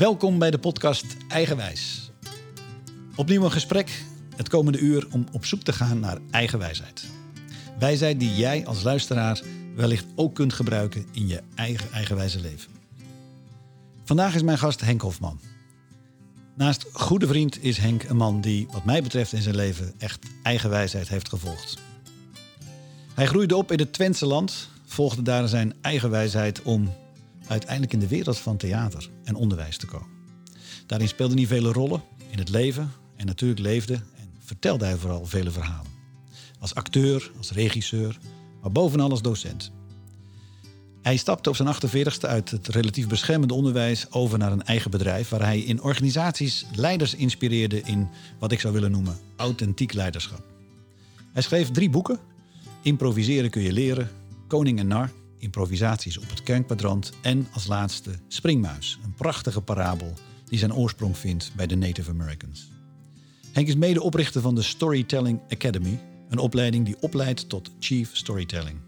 Welkom bij de podcast Eigenwijs. Opnieuw een gesprek het komende uur om op zoek te gaan naar eigen wijsheid. Wijsheid die jij als luisteraar wellicht ook kunt gebruiken in je eigen eigenwijze leven. Vandaag is mijn gast Henk Hofman. Naast goede vriend is Henk een man die, wat mij betreft in zijn leven, echt eigen wijsheid heeft gevolgd. Hij groeide op in het Twentse land, volgde daar zijn eigen wijsheid om uiteindelijk in de wereld van theater en onderwijs te komen. Daarin speelde hij vele rollen in het leven en natuurlijk leefde en vertelde hij vooral vele verhalen. Als acteur, als regisseur, maar bovenal als docent. Hij stapte op zijn 48ste uit het relatief beschermende onderwijs over naar een eigen bedrijf waar hij in organisaties leiders inspireerde in wat ik zou willen noemen authentiek leiderschap. Hij schreef drie boeken: Improviseren kun je leren, Koning en Nar, improvisaties op het kernkwadrant en als laatste Springmuis, een prachtige parabel die zijn oorsprong vindt bij de Native Americans. Henk is medeoprichter van de Storytelling Academy, een opleiding die opleidt tot Chief Storytelling.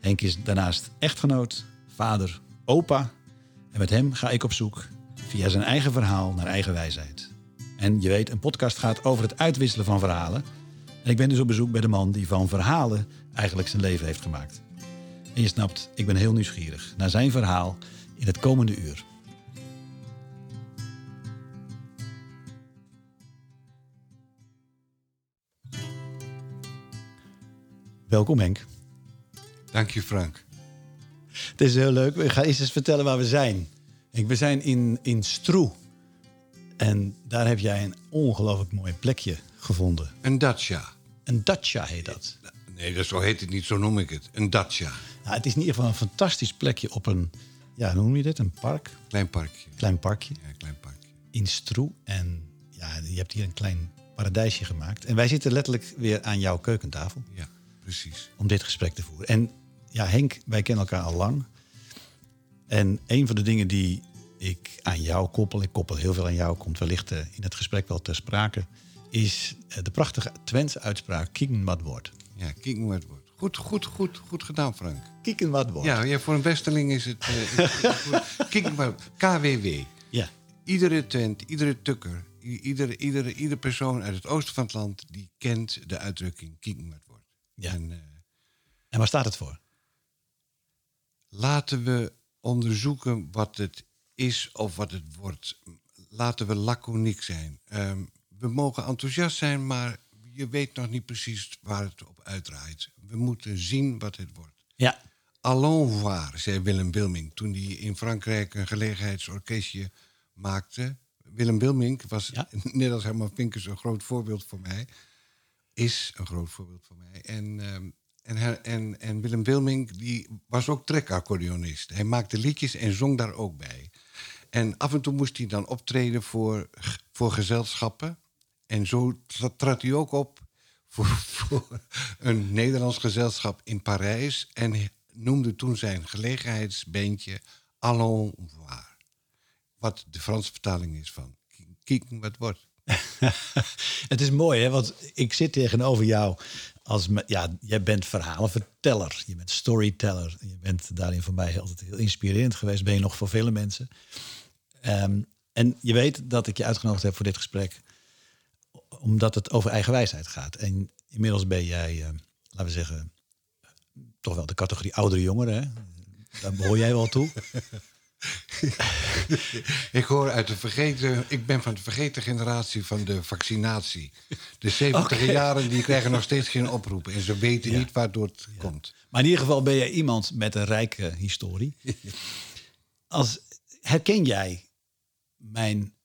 Henk is daarnaast echtgenoot, vader, opa en met hem ga ik op zoek via zijn eigen verhaal naar eigen wijsheid. En je weet, een podcast gaat over het uitwisselen van verhalen. En ik ben dus op bezoek bij de man die van verhalen eigenlijk zijn leven heeft gemaakt. En je snapt, ik ben heel nieuwsgierig naar zijn verhaal in het komende uur. Welkom Henk. Dank je Frank. Het is heel leuk. We gaan eerst eens vertellen waar we zijn. Henk, we zijn in, in Stroe. En daar heb jij een ongelooflijk mooi plekje gevonden. Een dacha. Een dacha heet dat. Nee, dat zo heet het niet, zo noem ik het. Een dacha. Nou, het is in ieder geval een fantastisch plekje op een, ja, hoe noem je dit? Een park? Klein parkje. Klein parkje. Ja, klein parkje. In Stroe. En ja, je hebt hier een klein paradijsje gemaakt. En wij zitten letterlijk weer aan jouw keukentafel. Ja, precies. Om dit gesprek te voeren. En ja, Henk, wij kennen elkaar al lang. En een van de dingen die ik aan jou koppel, ik koppel heel veel aan jou, komt wellicht uh, in het gesprek wel ter sprake, is uh, de prachtige Twentse uitspraak, wat wordt. Ja, wat wordt. Goed, goed, goed, goed gedaan, Frank. Kieken wat wordt. Ja, ja voor een westerling is het... Uh, kieken wat KWW. Ja. Iedere Twent, iedere tukker, iedere, iedere, iedere persoon uit het oosten van het land... die kent de uitdrukking kieken wat wordt. Ja. En, en waar staat het voor? Laten we onderzoeken wat het is of wat het wordt. Laten we laconiek zijn. Um, we mogen enthousiast zijn, maar je weet nog niet precies waar het op uitdraait. We moeten zien wat het wordt. Ja. Allons voir, zei Willem Wilming toen hij in Frankrijk een gelegenheidsorkestje maakte. Willem Wilming was, ja. net als Herman Vinkers, een groot voorbeeld voor mij. Is een groot voorbeeld voor mij. En, um, en, en, en Willem Wilming die was ook trekaccordeonist. Hij maakte liedjes en zong daar ook bij. En af en toe moest hij dan optreden voor, voor gezelschappen. En zo trad hij ook op voor, een Nederlands gezelschap in Parijs. En noemde toen zijn gelegenheidsbeentje Allons. Wat de Franse vertaling is van Kieken wat wordt. het is mooi, hè? want ik zit tegenover jou als ja, jij bent verhalenverteller, je bent storyteller. Je bent daarin voor mij altijd heel inspirerend geweest. Ben je nog voor vele mensen. Um, en je weet dat ik je uitgenodigd heb voor dit gesprek, omdat het over eigen wijsheid gaat. En inmiddels ben jij, uh, laten we zeggen, toch wel de categorie oudere jongeren. Hè? Daar behoor jij wel toe. ik hoor uit de vergeten. Ik ben van de vergeten generatie van de vaccinatie. De 70 okay. jaren die krijgen nog steeds geen oproepen. En ze weten ja. niet waardoor het ja. komt. Maar in ieder geval ben jij iemand met een rijke historie. Als, herken jij mijn,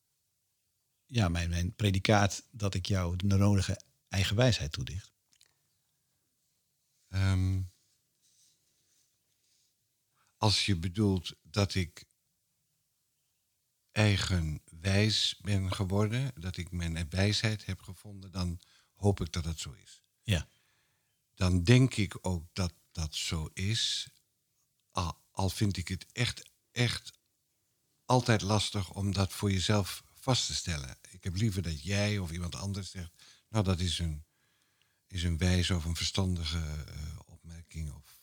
ja, mijn, mijn predicaat dat ik jou de nodige eigen wijsheid toedicht? Um, als je bedoelt dat ik eigenwijs ben geworden, dat ik mijn wijsheid heb gevonden, dan hoop ik dat het zo is. Ja. Dan denk ik ook dat dat zo is, al, al vind ik het echt, echt altijd lastig om dat voor jezelf vast te stellen. Ik heb liever dat jij of iemand anders zegt, nou dat is een, is een wijze of een verstandige uh, opmerking of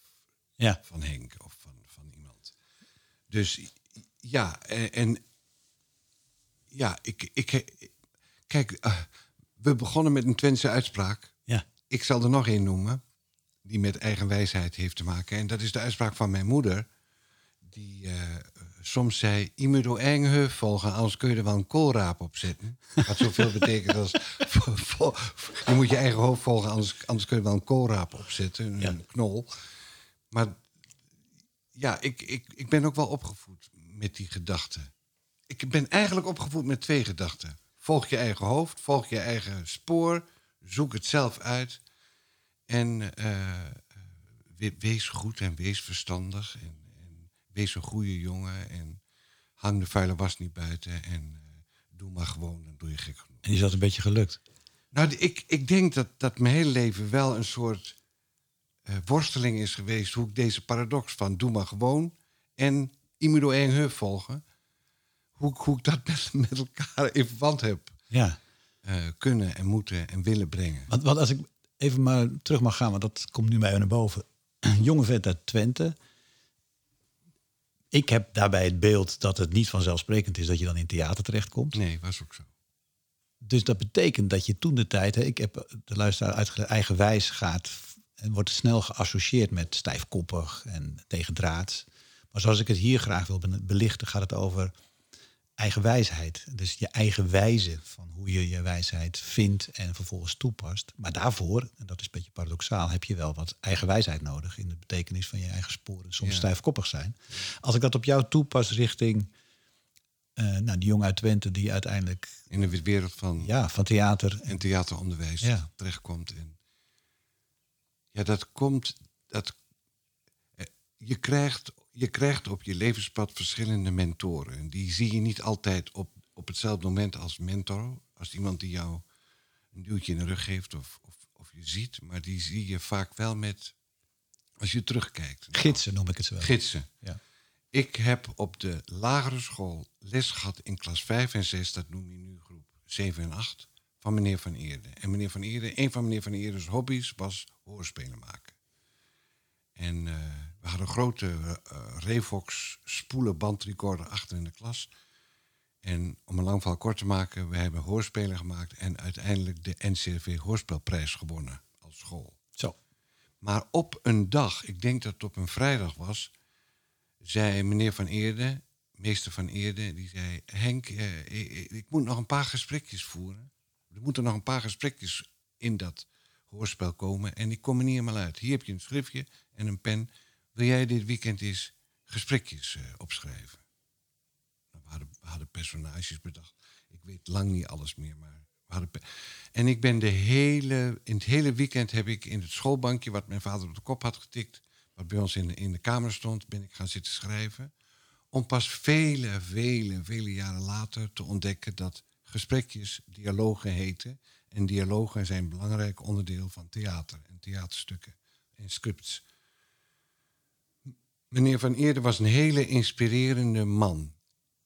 ja. van Henk of van, van iemand. Dus ja, en, en ja, ik, ik, kijk, eh, we begonnen met een Twentse uitspraak. Ja. Ik zal er nog één noemen, die met eigen wijsheid heeft te maken. En dat is de uitspraak van mijn moeder, die uh, soms zei: Je moet door eigen heuf volgen, anders kun je er wel een koolraap op zetten. Wat zoveel betekent als: je moet je eigen hoofd volgen, anders, anders kun je wel een koolraap opzetten, een knol. Maar ja, ik, ik, ik ben ook wel opgevoed met die gedachte. Ik ben eigenlijk opgevoed met twee gedachten. Volg je eigen hoofd, volg je eigen spoor, zoek het zelf uit. En uh, wees goed en wees verstandig. En, wees een goede jongen. En hang de vuile was niet buiten. En uh, doe maar gewoon, dan doe je gek genoeg. En is dat een beetje gelukt? Nou, ik, ik denk dat, dat mijn hele leven wel een soort uh, worsteling is geweest. Hoe ik deze paradox van doe maar gewoon en Imido en Huf volgen hoe, hoe ik dat met, met elkaar in verband heb ja. Uh, kunnen en moeten en willen brengen. Want, want als ik even maar terug mag gaan, want dat komt nu bij naar boven. Jonge vent uit Twente. Ik heb daarbij het beeld dat het niet vanzelfsprekend is dat je dan in theater terechtkomt. Nee, was ook zo. Dus dat betekent dat je toen de tijd, hè, ik heb de luisteraar uitgelegd, eigenwijs gaat en wordt snel geassocieerd met stijfkoppig en tegendraads. Maar zoals ik het hier graag wil belichten, gaat het over eigen wijsheid. Dus je eigen wijze van hoe je je wijsheid vindt en vervolgens toepast. Maar daarvoor, en dat is een beetje paradoxaal, heb je wel wat eigen wijsheid nodig in de betekenis van je eigen sporen. Soms stijfkoppig zijn. Als ik dat op jou toepas richting uh, nou, die jongen uit Twente die uiteindelijk... In de wereld van, ja, van theater. En theateronderwijs ja. terechtkomt. En ja, dat komt... Dat, eh, je krijgt je krijgt op je levenspad verschillende mentoren. Die zie je niet altijd op, op hetzelfde moment als mentor. Als iemand die jou een duwtje in de rug geeft of, of, of je ziet. Maar die zie je vaak wel met, als je terugkijkt. Gidsen noem ik het wel. Gidsen. Ja. Ik heb op de lagere school les gehad in klas 5 en 6, dat noem je nu groep 7 en 8, van meneer Van Eerde. En meneer Van Eerde, een van meneer Van Eerde's hobby's was hoorspelen maken. En uh, we hadden een grote uh, Revox spoelenbandrecorder achter in de klas. En om een lang verhaal kort te maken, we hebben hoorspelen gemaakt en uiteindelijk de NCRV Hoorspelprijs gewonnen als school. Zo. Maar op een dag, ik denk dat het op een vrijdag was, zei meneer Van Eerde, meester Van Eerde, die zei: Henk, eh, ik, ik, moet nog een paar gesprekjes voeren. Er moeten nog een paar gesprekjes in dat hoorspel komen en ik kom er niet helemaal uit. Hier heb je een schriftje en een pen. Wil jij dit weekend eens gesprekjes uh, opschrijven? Nou, we, hadden, personages bedacht. Ik weet lang niet alles meer, maar we hadden. En ik ben de hele, in het hele weekend heb ik in het schoolbankje, wat mijn vader op de kop had getikt, wat bij ons in in de kamer stond, ben ik gaan zitten schrijven. Om pas vele, vele, vele jaren later te ontdekken dat gesprekjes dialogen heten. En dialogen zijn een belangrijk onderdeel van theater en theaterstukken en scripts. Meneer Van Eerden was een hele inspirerende man.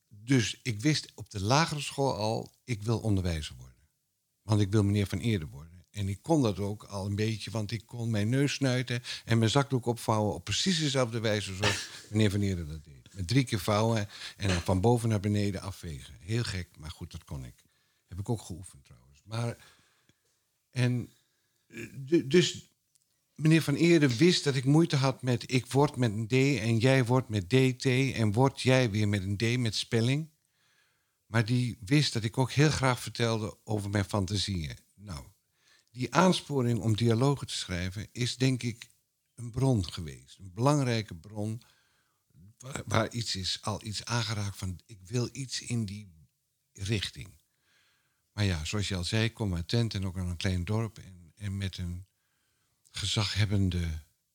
Dus ik wist op de lagere school al, ik wil onderwijzer worden. Want ik wil meneer Van Eerden worden. En ik kon dat ook al een beetje, want ik kon mijn neus snuiten en mijn zakdoek opvouwen op precies dezelfde wijze zoals meneer Van Eerden dat deed. Met drie keer vouwen en dan van boven naar beneden afvegen. Heel gek, maar goed, dat kon ik. Heb ik ook geoefend trouwens. Maar, en, eh, dus meneer Van Eerde wist dat ik moeite had met ik word met een D en jij wordt met DT en word jij weer met een D met spelling. Maar die wist dat ik ook heel graag vertelde over mijn fantasieën. Nou, die aansporing om dialogen te schrijven is denk ik een bron geweest. Een belangrijke bron waar, iets is, al iets aangeraakt van ik wil iets in die richting. Maar ja, zoals je al zei, kom uit Tent en ook aan een klein dorp en met een gezaghebbende,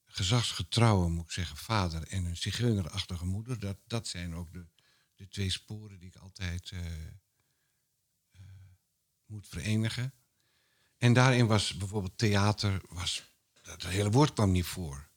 gezagsgetrouwe, moet ik zeggen, vader en een zigeunerachtige moeder. Dat, dat zijn ook de, de twee sporen die ik altijd uh, uh, moet verenigen. En daarin was bijvoorbeeld theater, was, dat hele woord kwam niet voor.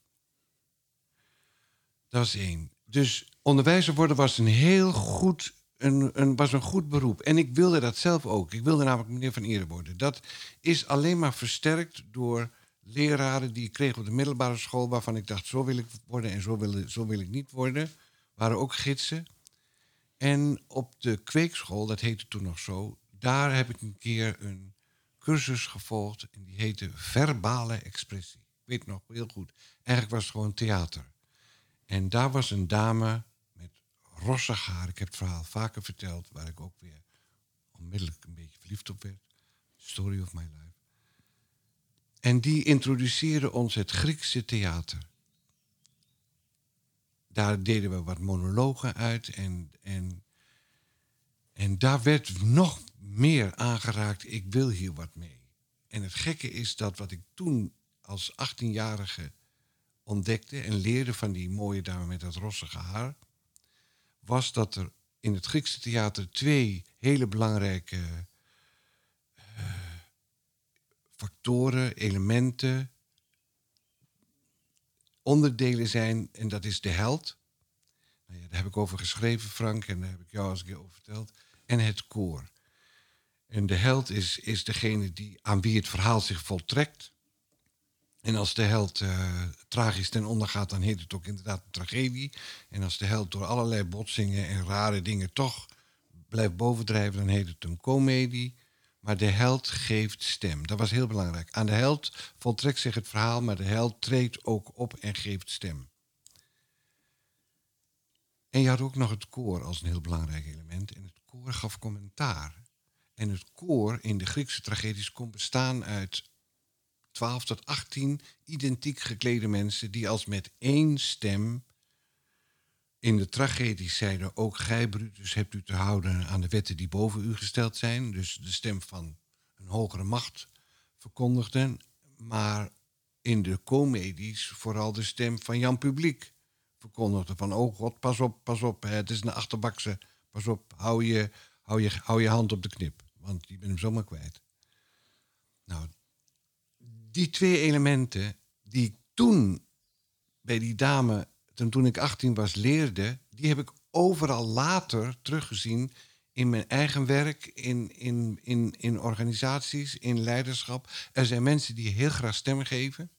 Dat was één. Dus onderwijzer worden was een heel goed, een, een, was een goed beroep. En ik wilde dat zelf ook. Ik wilde namelijk meneer Van Eeren worden. Dat is alleen maar versterkt door leraren die ik kreeg op de middelbare school, waarvan ik dacht, zo wil ik worden en zo wil, zo wil ik niet worden, waren ook gidsen. En op de kweekschool, dat heette toen nog zo, daar heb ik een keer een cursus gevolgd. En die heette verbale expressie. Ik weet nog heel goed. Eigenlijk was het gewoon theater. En daar was een dame met rossig haar. Ik heb het verhaal vaker verteld, waar ik ook weer onmiddellijk een beetje verliefd op werd. Story of my life. En die introduceerde ons het Griekse theater. Daar deden we wat monologen uit en, en, en daar werd nog meer aangeraakt. Ik wil hier wat mee. En het gekke is dat wat ik toen als 18-jarige ontdekte en leerde van die mooie dame met dat rossige haar, was dat er in het Griekse theater twee hele belangrijke factoren, elementen, onderdelen zijn. En dat is de held. Nou ja, daar heb ik over geschreven, Frank, en daar heb ik jou een keer over verteld. En het koor. En de held is, is degene die, aan wie het verhaal zich voltrekt. En als de held uh, tragisch ten onder gaat, dan heet het ook inderdaad een tragedie. En als de held door allerlei botsingen en rare dingen toch blijft bovendrijven, dan heet het een komedie. Maar de held geeft stem. Dat was heel belangrijk. Aan de held voltrekt zich het verhaal, maar de held treedt ook op en geeft stem. En je had ook nog het koor als een heel belangrijk element. En het koor gaf commentaar. En het koor in de Griekse tragedies kon bestaan uit 12 tot 18 identiek geklede mensen die als met één stem in de tragedies zeiden ook gij, Brutus, hebt u te houden aan de wetten die boven u gesteld zijn. Dus de stem van een hogere macht verkondigden. Maar in de comedies vooral de stem van Jan Publiek verkondigde. Van, oh god, pas op, pas op, het is een achterbakse. Pas op, hou je, hou, je, hou je hand op de knip, want je bent hem zomaar kwijt. Nou, die twee elementen die toen bij die dame toen ik 18 was leerde, die heb ik overal later teruggezien in mijn eigen werk, in, in, in, in organisaties, in leiderschap. Er zijn mensen die heel graag stemmen geven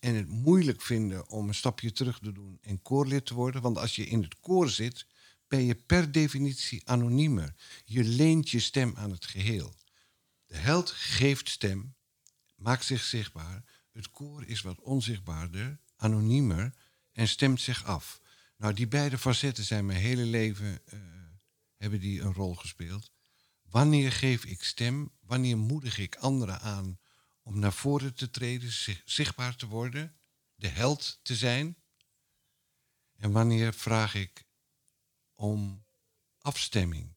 en het moeilijk vinden om een stapje terug te doen en koorlid te worden. Want als je in het koor zit, ben je per definitie anoniemer. Je leent je stem aan het geheel. De held geeft stem, maakt zich zichtbaar. Het koor is wat onzichtbaarder, anoniemer en stemt zich af. Nou, die beide facetten zijn mijn hele leven, uh, hebben die een rol gespeeld. Wanneer geef ik stem? Wanneer moedig ik anderen aan om naar voren te treden, zichtbaar te worden, de held te zijn? En wanneer vraag ik om afstemming?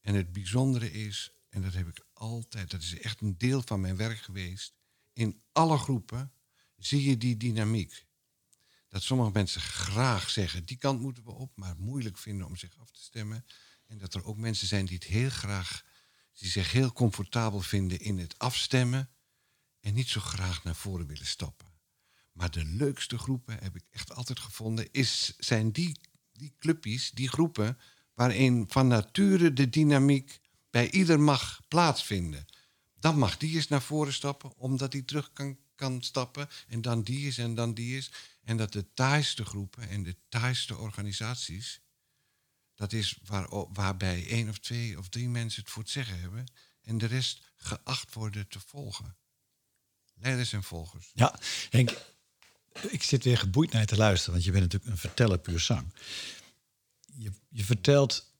En het bijzondere is, en dat heb ik altijd, dat is echt een deel van mijn werk geweest, in alle groepen zie je die dynamiek dat sommige mensen graag zeggen, die kant moeten we op, maar moeilijk vinden om zich af te stemmen. En dat er ook mensen zijn die het heel graag, die zich heel comfortabel vinden in het afstemmen en niet zo graag naar voren willen stappen. Maar de leukste groepen, heb ik echt altijd gevonden, is, zijn die, die clubjes, die groepen, waarin van nature de dynamiek bij ieder mag plaatsvinden. Dan mag die eens naar voren stappen, omdat hij terug kan, kan stappen. En dan die is en dan die is. En dat de taaiste groepen en de taaiste organisaties, dat is waar, waarbij één of twee of drie mensen het voor het zeggen hebben en de rest geacht worden te volgen. Leiders en volgers. Ja, ik zit weer geboeid naar je te luisteren, want je bent natuurlijk een verteller puur zang. Je, je vertelt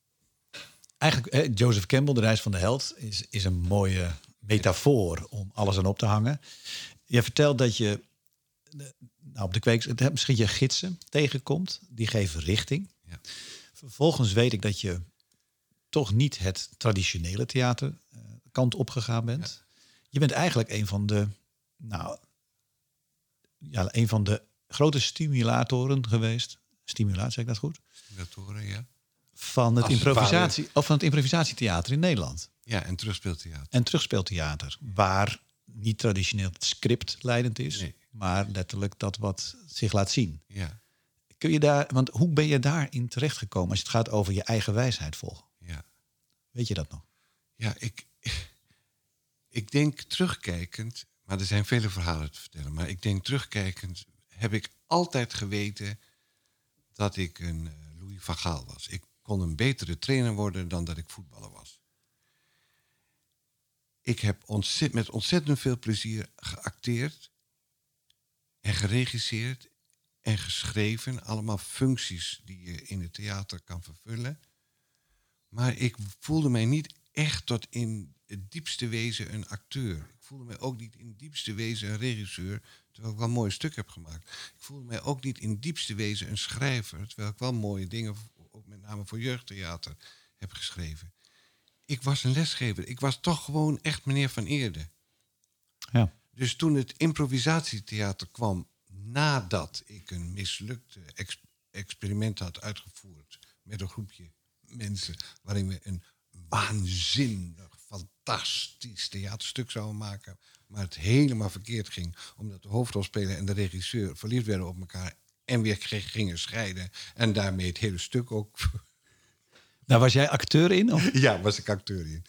eigenlijk, Joseph Campbell, de reis van de held, is, is een mooie metafoor om alles aan op te hangen. Je vertelt dat je nou, op de kweek misschien je gidsen tegenkomt, die geven richting. Ja. Vervolgens weet ik dat je toch niet het traditionele theater uh, kant opgegaan bent. Je bent eigenlijk een van de, nou, ja, een van de grote stimulatoren geweest. Stimulatie, zeg ik dat goed? Stimulatoren, ja. Van het, improvisatie, of van het improvisatietheater in Nederland. Ja, en terugspeeltheater. En terugspeeltheater, waar niet traditioneel script leidend is. Nee maar letterlijk dat wat zich laat zien. Ja. Kun je daar, want hoe ben je daarin terechtgekomen als het gaat over je eigen wijsheid volgen? Ja. Weet je dat nog? Ja, ik, ik denk terugkijkend, maar er zijn vele verhalen te vertellen, maar ik denk terugkijkend heb ik altijd geweten dat ik een uh, Louis van Gaal was. Ik kon een betere trainer worden dan dat ik voetballer was. Ik heb met ontzettend veel plezier geacteerd en geregisseerd en geschreven. Allemaal functies die je in het theater kan vervullen. Maar ik voelde mij niet echt tot in het diepste wezen een acteur. Ik voelde mij ook niet in het diepste wezen een regisseur, terwijl ik wel een mooi stuk heb gemaakt. Ik voelde mij ook niet in het diepste wezen een schrijver, terwijl ik wel mooie dingen, ook met name voor jeugdtheater, heb geschreven. Ik was een lesgever. Ik was toch gewoon echt meneer Van Eerde. Ja. Dus toen het improvisatietheater kwam, nadat ik een mislukte experiment had uitgevoerd met een groepje mensen, waarin we een waanzinnig, fantastisch theaterstuk zouden maken, maar het helemaal verkeerd ging, omdat de hoofdrolspeler en de regisseur verliefd werden op elkaar en weer gingen scheiden en daarmee het hele stuk ook. Daar was jij acteur in? Of? Ja, was ik acteur in.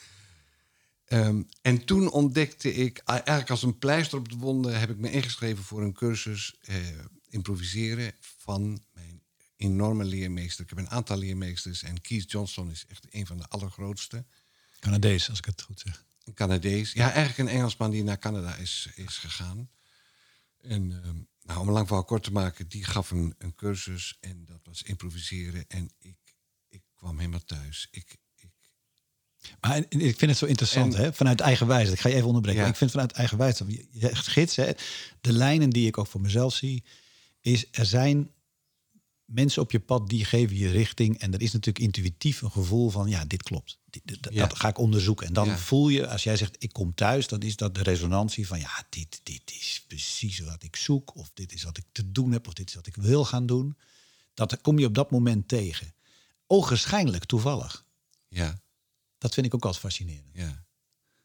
Ehm, en toen ontdekte ik, eigenlijk als een pleister op de wonden, heb ik me ingeschreven voor een cursus eh, improviseren van mijn enorme leermeester. Ik heb een aantal leermeesters en Keith Johnson is echt een van de allergrootste. Canadees, als ik het goed zeg. Een Canadees. Ja, eigenlijk een Engelsman die naar Canada is, is gegaan. En um, nou, om een lang verhaal kort te maken, die gaf een, een cursus en dat was improviseren. En ik kwam helemaal thuis. Ik, maar ik vind het zo interessant, hè? vanuit eigen wijze. Ik ga je even onderbreken. Ik vind vanuit eigen wijze, je gids, hè? de lijnen die ik ook voor mezelf zie, is er zijn mensen op je pad die geven je richting. En er is natuurlijk intuïtief een gevoel van, ja, dit klopt. Dat ga ik onderzoeken. En dan voel je, als jij zegt, ik kom thuis, dan is dat de resonantie van, ja, dit, dit is precies wat ik zoek. Of dit is wat ik te doen heb, of dit is wat ik wil gaan doen. Dat kom je op dat moment tegen. Ogenschijnlijk toevallig. Ja. Dat vind ik ook altijd fascinerend. Ja.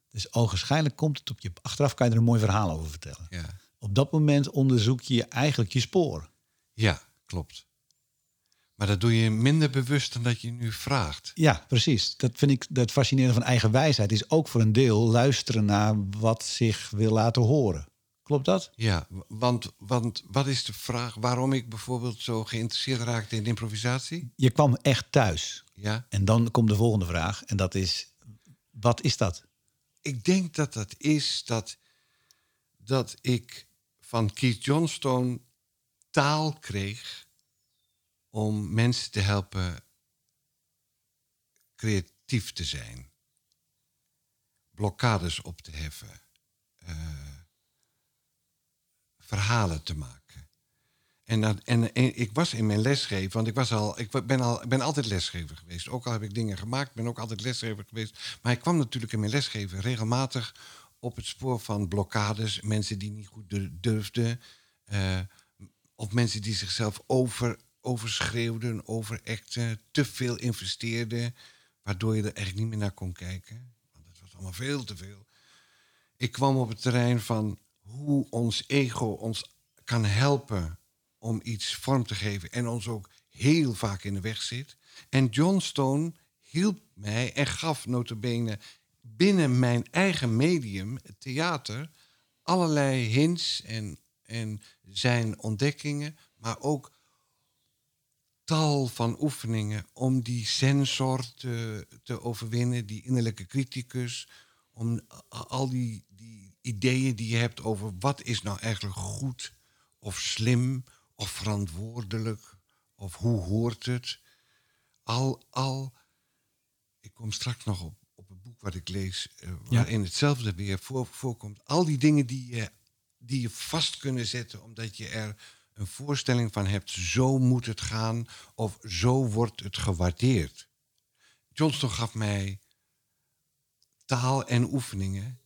Dus ogenschijnlijk komt het op je... Achteraf kan je er een mooi verhaal over vertellen. Ja. Op dat moment onderzoek je eigenlijk je spoor. Ja, klopt. Maar dat doe je minder bewust dan dat je nu vraagt. Ja, precies. Dat vind ik het fascinerende van eigen wijsheid. Is ook voor een deel luisteren naar wat zich wil laten horen. Klopt dat? Ja, want, want wat is de vraag waarom ik bijvoorbeeld zo geïnteresseerd raakte in improvisatie? Je kwam echt thuis. Ja. En dan komt de volgende vraag. En dat is, wat is dat? Ik denk dat dat is dat, dat ik van Keith Johnstone taal kreeg om mensen te helpen creatief te zijn. Blokkades op te heffen. Uh, verhalen te maken. En, dat, en, ik was in mijn lesgeven, want ik, was al, ik ben, al, ben altijd lesgever geweest. Ook al heb ik dingen gemaakt, ben ook altijd lesgever geweest. Maar ik kwam natuurlijk in mijn lesgeven regelmatig op het spoor van blokkades. Mensen die niet goed durfden. Uh, of mensen die zichzelf over, overschreeuwden, overacten. Te veel investeerden. Waardoor je er eigenlijk niet meer naar kon kijken. Want het was allemaal veel te veel. Ik kwam op het terrein van hoe ons ego ons kan helpen om iets vorm te geven en ons ook heel vaak in de weg zit. En John Stone hielp mij en gaf notabene binnen mijn eigen medium, het theater, allerlei hints en, en zijn ontdekkingen, maar ook tal van oefeningen om die sensor te, te overwinnen, die innerlijke criticus, om al die, die ideeën die je hebt over wat is nou eigenlijk goed of slim of verantwoordelijk of hoe hoort het. Al, al, ik kom straks nog op, op een boek wat ik lees, uh, waarin hetzelfde weer voor, voorkomt. Al die dingen die je, die je vast kunnen zetten omdat je er een voorstelling van hebt, zo moet het gaan of zo wordt het gewaardeerd. Johnston gaf mij taal en oefeningen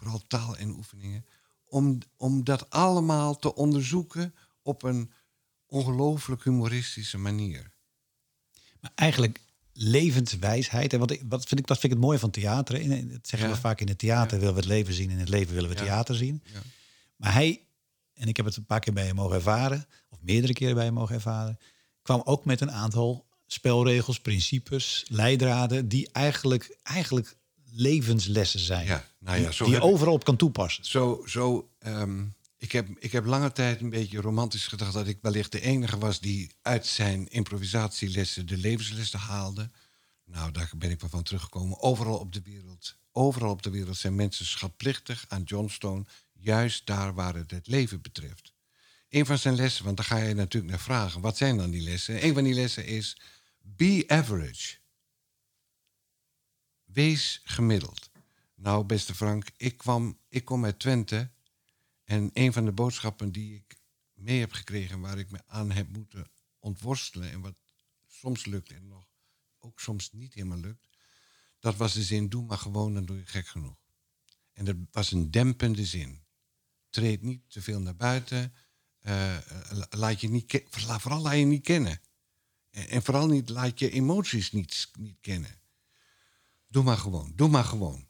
vooral taal en oefeningen, om, om dat allemaal te onderzoeken op een ongelooflijk humoristische manier. Maar eigenlijk levenswijsheid. En wat, ik, wat vind ik, dat vind ik het mooie van theater. In, het zeggen we vaak in het theater willen we het leven zien. In het leven willen we theater zien. Maar hij, en ik heb het een paar keer bij hem mogen ervaren, of meerdere keren bij hem mogen ervaren, kwam ook met een aantal spelregels, principes, leidraden, die eigenlijk, eigenlijk levenslessen zijn. Ja, nou ja, zo die je overal op kan toepassen. Zo, zo, um, Ik heb, ik heb lange tijd een beetje romantisch gedacht dat ik wellicht de enige was die uit zijn improvisatielessen de levenslessen haalde. Nou, daar ben ik wel van teruggekomen. Overal op de wereld, overal op de wereld zijn mensen schatplichtig aan Johnstone, juist daar waar het het leven betreft. Een van zijn lessen, want daar ga je natuurlijk naar vragen, wat zijn dan die lessen? Een van die lessen is be average. Wees gemiddeld. Nou, beste Frank, ik, kwam, ik kom uit Twente en een van de boodschappen die ik mee heb gekregen, waar ik me aan heb moeten ontworstelen en wat soms lukt en nog ook soms niet helemaal lukt, dat was de zin: doe maar gewoon, dan doe je gek genoeg. En dat was een dempende zin. Treed niet te veel naar buiten. Uh, laat je niet vooral laat je niet kennen. En, en, vooral niet laat je emoties niet, niet kennen. Doe maar gewoon, doe maar gewoon.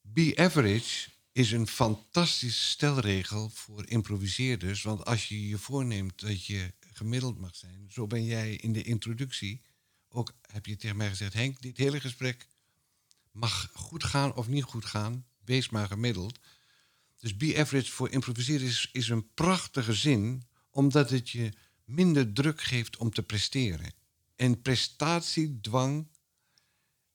Be average is een fantastische stelregel voor improviseerders. Want als je je voorneemt dat je gemiddeld mag zijn, zo ben jij in de introductie ook, heb je tegen mij gezegd, Henk, dit hele gesprek mag goed gaan of niet goed gaan, wees maar gemiddeld. Dus be average voor improviseren is, is een prachtige zin, omdat het je minder druk geeft om te presteren. En prestatiedwang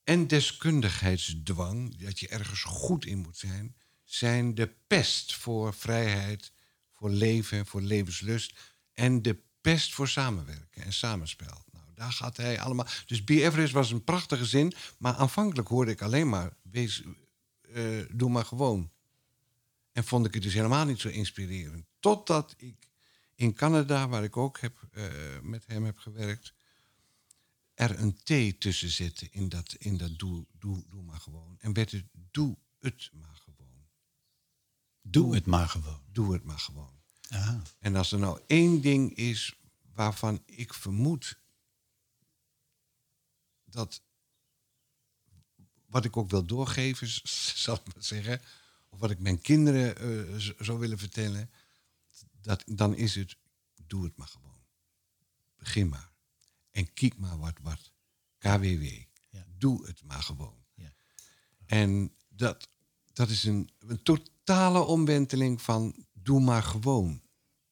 en deskundigheidsdwang, dat je ergens goed in moet zijn, zijn de pest voor vrijheid, voor leven, voor levenslust en de pest voor samenwerken en samenspel. Nou, daar gaat hij allemaal. Dus be was een prachtige zin, maar aanvankelijk hoorde ik alleen maar: wees, uh, doe maar gewoon. En vond ik het dus helemaal niet zo inspirerend. Totdat ik in Canada, waar ik ook heb, uh, met hem heb gewerkt, er een T tussen zette in dat, in dat doe, doe, doe maar gewoon. En werd het doe het maar gewoon. Doe, het maar gewoon. Doe het maar gewoon. Aha. En als er nou één ding is waarvan ik vermoed dat wat ik ook wil doorgeven, zal ik maar zeggen, of wat ik mijn kinderen uh, zou willen vertellen, dat, dan is het, doe het maar gewoon. Begin maar. En kijk maar wat, wat. KWW. Ja. Doe het maar gewoon. Ja. En dat, dat is een, een totale omwenteling van doe maar gewoon.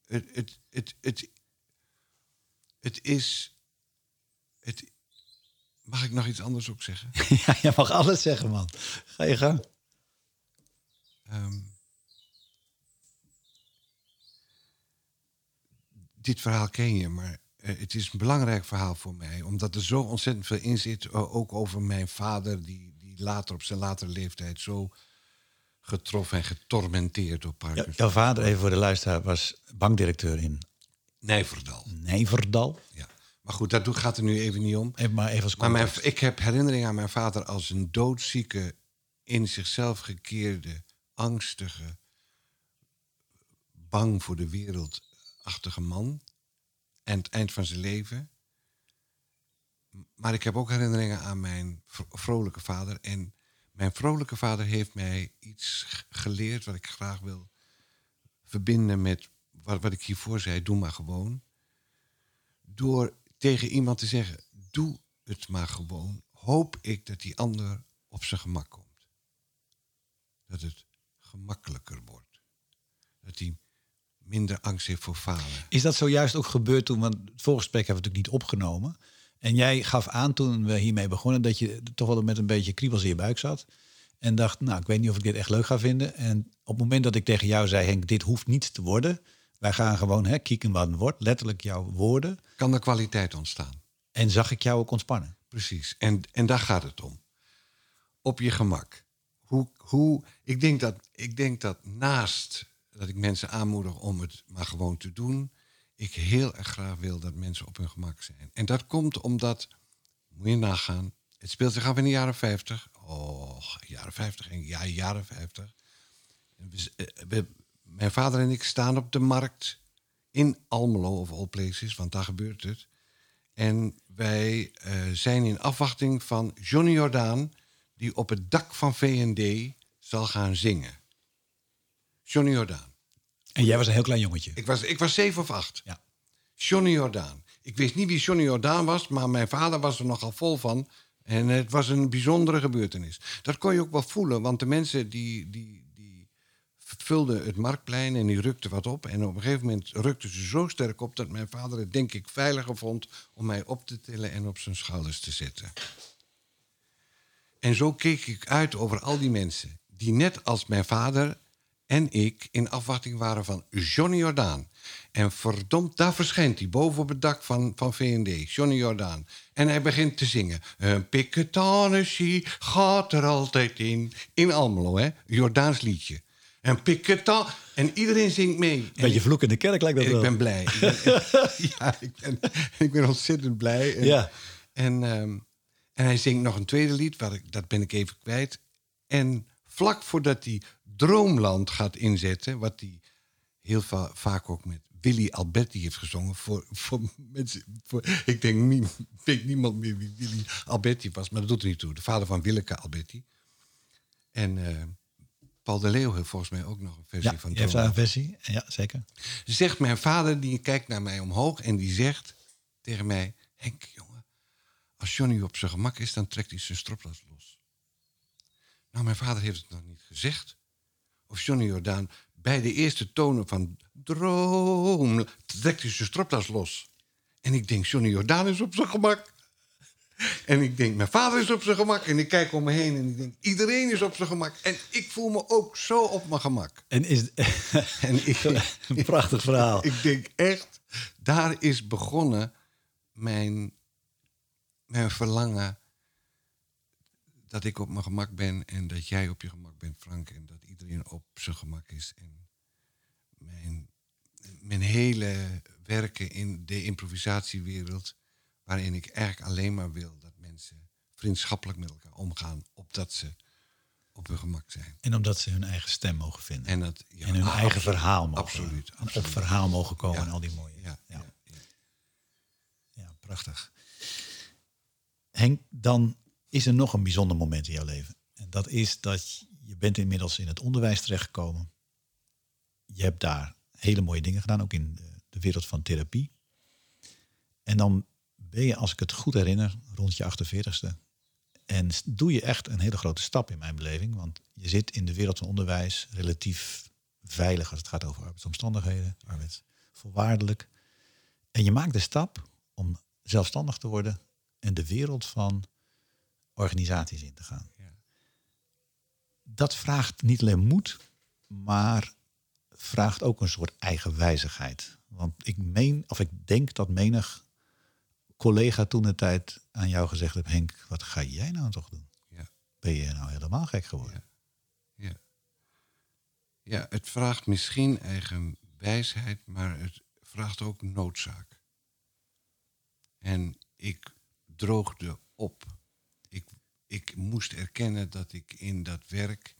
Het, het, het, het, het is. Het, mag ik nog iets anders ook zeggen? ja, je mag alles zeggen, man. Ga je gang. Um, dit verhaal ken je, maar het is een belangrijk verhaal voor mij. Omdat er zo ontzettend veel in zit. Uh, ook over mijn vader, die, die later op zijn latere leeftijd zo getroffen en getormenteerd door Parkinson. Ja, jouw vader, even voor de luisteraar, was bankdirecteur in Nijverdal. Nijverdal? Ja. Maar goed, dat gaat er nu even niet om. Even maar even als maar mijn, ik heb herinnering aan mijn vader als een doodzieke, in zichzelf gekeerde, angstige, bang voor de wereldachtige man. En het eind van zijn leven. Maar ik heb ook herinneringen aan mijn vrolijke vader. En mijn vrolijke vader heeft mij iets geleerd wat ik graag wil verbinden met wat, wat ik hiervoor zei. Doe maar gewoon. Door tegen iemand te zeggen: doe het maar gewoon. Hoop ik dat die ander op zijn gemak komt. Dat het gemakkelijker wordt. Dat hij minder angst heeft voor falen. Is dat zojuist ook gebeurd toen, want het voorgesprek hebben we natuurlijk niet opgenomen. En jij gaf aan toen we hiermee begonnen dat je toch wel met een beetje kriebels in je buik zat. En dacht, nou, ik weet niet of ik dit echt leuk ga vinden. En op het moment dat ik tegen jou zei, Henk, dit hoeft niet te worden. Wij gaan gewoon hè, kieken wat het wordt, letterlijk jouw woorden. Kan er kwaliteit ontstaan. En zag ik jou ook ontspannen. Precies, en, en daar gaat het om. Op je gemak. Hoe, hoe, ik, denk dat, ik denk dat naast dat ik mensen aanmoedig om het maar gewoon te doen, ik heel erg graag wil dat mensen op hun gemak zijn. En dat komt omdat, moet je nagaan, het speelt zich af in de jaren 50. Oh, jaren 50 en ja, jaren 50. We, mijn vader en ik staan op de markt in Almelo of all places, want daar gebeurt het. En wij uh, zijn in afwachting van Johnny Jordaan, die op het dak van VND zal gaan zingen. Johnny Jordaan. En jij was een heel klein jongetje? Ik was, ik was zeven of acht. Ja. Johnny Jordaan. Ik wist niet wie Johnny Jordaan was, maar mijn vader was er nogal vol van. En het was een bijzondere gebeurtenis. Dat kon je ook wel voelen, want de mensen die, die, vulde het marktplein en die rukte wat op. En op een gegeven moment rukte ze zo sterk op dat mijn vader het denk ik veiliger vond om mij op te tillen en op zijn schouders te zetten. En zo keek ik uit over al die mensen die net als mijn vader en ik in afwachting waren van Johnny Jordaan. En verdomd, daar verschijnt hij boven op het dak van, van VND, Johnny Jordaan. En hij begint te zingen. Een piketanessie gaat er altijd in. In Almelo, hè? Jordaans liedje. En pikketan. En iedereen zingt mee. Beetje vloek in de kerk lijkt dat ik wel. ben blij. Ik ben- ja, ik ben, ik ben ontzettend blij. En, Ja. en, ehm, en hij zingt nog een tweede lied, wat ik, dat ben ik even kwijt. En vlak voordat hij Droomland gaat inzetten, wat hij heel va- vaak ook met Willy Alberti heeft gezongen. Voor, voor mensen, voor, ik denk, nie, weet niemand meer wie Willy Alberti was, maar dat doet er niet toe. De vader van Willeke Alberti. En eh, Paul de Leeuw heeft volgens mij ook nog een versie Ja, van je heeft daar Droomland een versie. Ja, zeker. zegt mijn vader, die kijkt naar mij omhoog en die zegt tegen mij: Henk, jongen, als Johnny op zijn gemak is, dan trekt hij zijn stropdas los. Nou, mijn vader heeft het nog niet gezegd. Of Johnny Jordaan bij de eerste tonen van droom trekt hij zijn stropdas los. En ik denk, Johnny Jordaan is op zijn gemak. En ik denk, mijn vader is op zijn gemak. En ik kijk om me heen en ik denk, iedereen is op zijn gemak. En ik voel me ook zo op mijn gemak. En is En ik, een prachtig verhaal. ik denk echt, daar is begonnen mijn, mijn verlangen dat ik op mijn gemak ben en dat jij op je gemak bent, Frank, en dat iedereen op zijn gemak is. En mijn, mijn hele werken in de improvisatiewereld, waarin ik eigenlijk alleen maar wil dat mensen vriendschappelijk met elkaar omgaan, opdat ze op hun gemak zijn. En omdat ze hun eigen stem mogen vinden. En, En, dat, ja, hun ah, eigen absoluut, verhaal mogen. Absoluut. en absoluut. op verhaal mogen komen Ja. en al die mooie. Ja, ja. Ja, prachtig. Henk, dan is er nog een bijzonder moment in jouw leven. En dat is dat je bent inmiddels in het onderwijs terechtgekomen. Je hebt daar hele mooie dingen gedaan, ook in de, wereld van therapie. En dan ben je, als ik het goed herinner, rond je 48ste. En doe je echt een hele grote stap in mijn beleving. Want je zit in de wereld van onderwijs relatief veilig als het gaat over arbeidsomstandigheden, arbeidsvoorwaardelijk. En je maakt de stap om zelfstandig te worden en de wereld van organisaties in te gaan. Ja. Dat vraagt niet alleen moed, maar vraagt ook een soort eigenwijzigheid. Want ik meen, of ik denk dat menig collega toen de tijd aan jou gezegd heeft: Henk, wat ga jij nou toch doen? Ja. Ben je nou helemaal gek geworden? Ja. ja, het vraagt misschien eigen wijsheid, maar het vraagt ook noodzaak. En ik droogde op. Ik, moest erkennen dat ik in dat werk,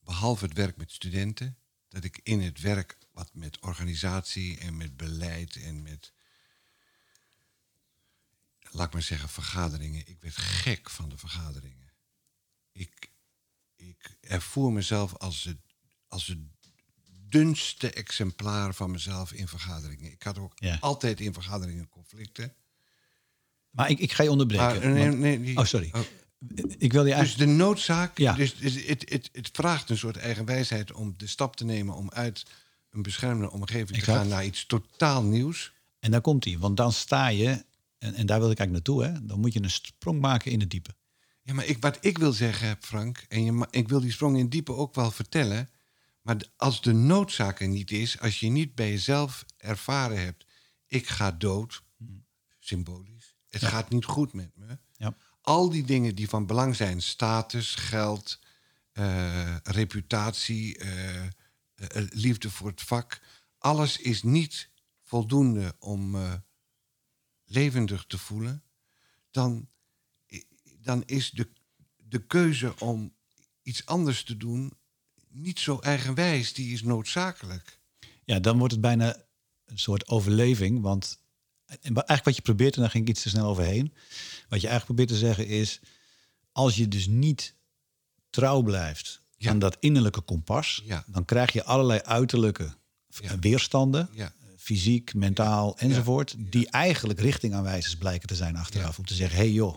behalve het werk met studenten, dat ik in het werk wat met organisatie en met beleid en met, laat ik maar zeggen, vergaderingen. Ik werd gek van de vergaderingen. Ik, ik ervoer mezelf als het, als het dunste exemplaar van mezelf in vergaderingen. Ik had ook Ja. altijd in vergaderingen conflicten. Maar ik, ik ga je onderbreken. Nee, want- nee, die- oh, sorry. oh, Ik wil je dus eigenlijk. de noodzaak, Ja. dus, dus het, het, het vraagt een soort eigenwijsheid om de stap te nemen om uit een beschermde omgeving te gaan naar iets totaal nieuws. En daar komt hij. Want dan sta je, en, en daar wil ik eigenlijk naartoe, hè, dan moet je een sprong maken in het diepe. Ja, maar ik, wat ik wil zeggen, Frank, en je, ik wil die sprong in het diepe ook wel vertellen. Maar als de noodzaak er niet is, als je niet bij jezelf ervaren hebt, ik ga dood, symbolisch, het Ja. gaat niet goed met me. Ja. Al die dingen die van belang zijn, status, geld, eh, reputatie, eh, eh, liefde voor het vak, alles is niet voldoende om levendig te voelen, dan dan is de, de keuze om iets anders te doen niet zo eigenwijs. Die is noodzakelijk. Ja, dan wordt het bijna een soort overleving. Want en eigenlijk wat je probeert, en daar ging ik iets te snel overheen. Wat je eigenlijk probeert te zeggen is, als je dus niet trouw blijft Ja. aan dat innerlijke kompas, Ja. dan krijg je allerlei uiterlijke Ja. weerstanden, fysiek, mentaal enzovoort, die eigenlijk richtingaanwijzers blijken te zijn achteraf. Om te zeggen, hé hey joh,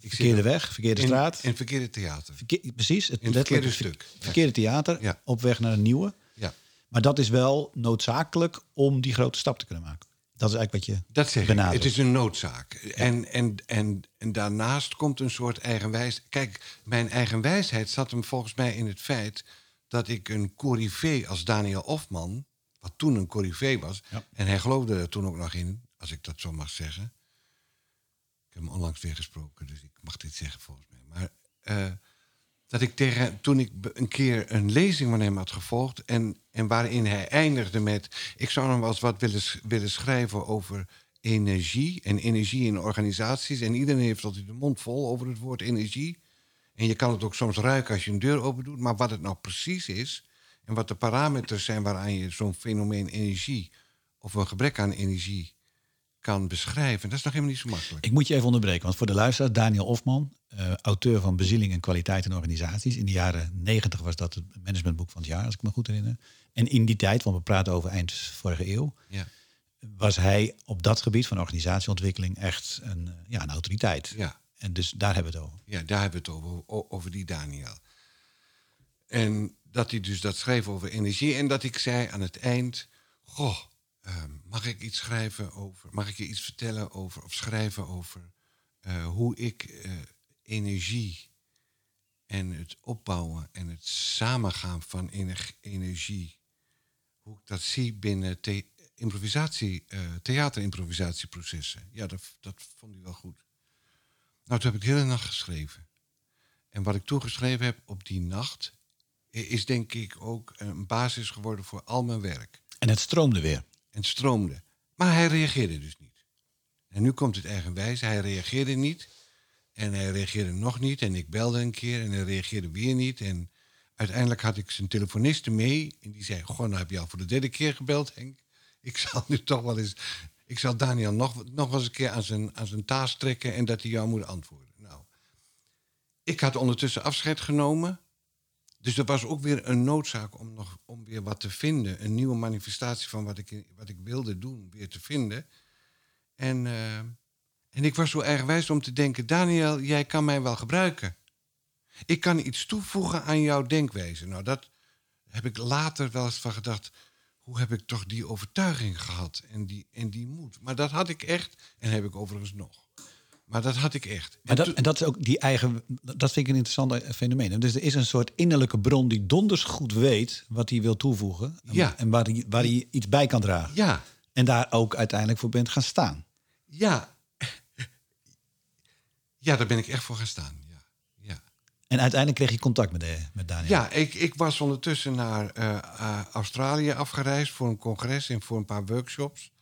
verkeerde weg, verkeerde straat. En verkeerde theater. precies, het, het verkeerde stuk. Verkeerde theater, op weg naar een nieuwe. Ja. Maar dat is wel noodzakelijk om die grote stap te kunnen maken. Dat is eigenlijk wat je Dat zeg ik. Het is een noodzaak. En, en, en, en daarnaast komt een soort eigenwijs. Kijk, mijn eigenwijsheid zat hem volgens mij in het feit dat ik een corrivé als Daniel Ofman, wat toen een corrivé was, en hij geloofde er toen ook nog in, als ik dat zo mag zeggen. Ik heb hem onlangs weer gesproken, dus ik mag dit zeggen volgens mij. Maar uh, dat ik tegen, toen ik een keer een lezing van hem had gevolgd... en, en waarin hij eindigde met... ik zou nog wel eens wat willen, willen schrijven over energie... en energie in organisaties. En iedereen heeft altijd de mond vol over het woord energie. En je kan het ook soms ruiken als je een deur open doet. Maar wat het nou precies is... en wat de parameters zijn waaraan je zo'n fenomeen energie... of een gebrek aan energie kan beschrijven. Dat is nog helemaal niet zo makkelijk. Ik moet je even onderbreken, want voor de luisteraar, Daniel Ofman, uh, auteur van Bezieling en Kwaliteit in Organisaties. In de jaren negentig was dat het managementboek van het jaar, als ik me goed herinner. En in die tijd, want we praten over eind vorige eeuw, ja. was hij op dat gebied van organisatieontwikkeling echt een, eh, ja, een autoriteit. Ja. En dus daar hebben we het over. Ja, daar hebben we het over, over die Daniel. En dat hij dus dat schreef over energie en dat ik zei aan het eind, goh, Ehm, mag ik iets schrijven over, mag ik je iets vertellen over of schrijven over uh, hoe ik uh, energie en het opbouwen en het samengaan van energie, hoe ik dat zie binnen improvisatie, uh, theaterimprovisatieprocessen. Ja, dat, dat vond hij wel goed. Nou, toen heb ik de hele nacht geschreven. En wat ik toegeschreven heb op die nacht, is denk ik ook een basis geworden voor al mijn werk. En het stroomde weer en stroomde. Maar hij reageerde dus niet. En nu komt het eigenwijs. Hij reageerde niet. En hij reageerde nog niet. En ik belde een keer en hij reageerde weer niet. En uiteindelijk had ik zijn telefoniste mee. En die zei: Goh, nou heb je al voor de derde keer gebeld, Henk. Ik zal nu toch wel eens. Ik zal Daniel nog, nog eens een keer aan zijn, aan zijn taas trekken en dat hij jou moet antwoorden. Nou, ik had ondertussen afscheid genomen. Dus er was ook weer een noodzaak om, nog, om weer wat te vinden. Een nieuwe manifestatie van wat ik, wat ik wilde doen, weer te vinden. En, uh, en ik was zo erg wijs om te denken: Daniel, jij kan mij wel gebruiken. Ik kan iets toevoegen aan jouw denkwijze. Nou, dat heb ik later wel eens van gedacht. Hoe heb ik toch die overtuiging gehad en die, en die moed? Maar dat had ik echt en heb ik overigens nog. Maar dat had ik echt. En, dat, en dat is ook die eigen. Dat vind ik een interessant fenomeen. Dus er is een soort innerlijke bron die donders goed weet wat hij wil toevoegen. Ja. En waar hij, waar hij iets bij kan dragen. Ja. En daar ook uiteindelijk voor bent gaan staan. Ja. Ja, daar ben ik echt voor gaan staan. Ja. ja. En uiteindelijk kreeg je contact met, de, met Daniel. Ja, ik, ik was ondertussen naar uh, Australië afgereisd voor een congres en voor een paar workshops.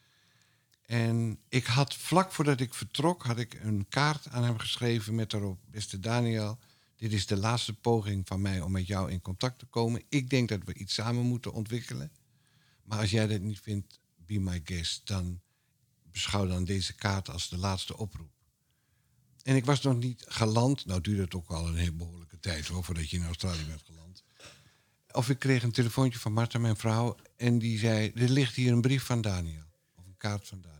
En ik had vlak voordat ik vertrok, had ik een kaart aan hem geschreven met daarop, beste Daniel, dit is de laatste poging van mij om met jou in contact te komen. Ik denk dat we iets samen moeten ontwikkelen. Maar als jij dat niet vindt, be my guest, dan beschouw dan deze kaart als de laatste oproep. En ik was nog niet geland. Nou duurde het ook al een heel behoorlijke tijd voordat je in Australië bent geland. Of ik kreeg een telefoontje van Marta, mijn vrouw, en die zei: Er ligt hier een brief van Daniel. Of een kaart van Daniel.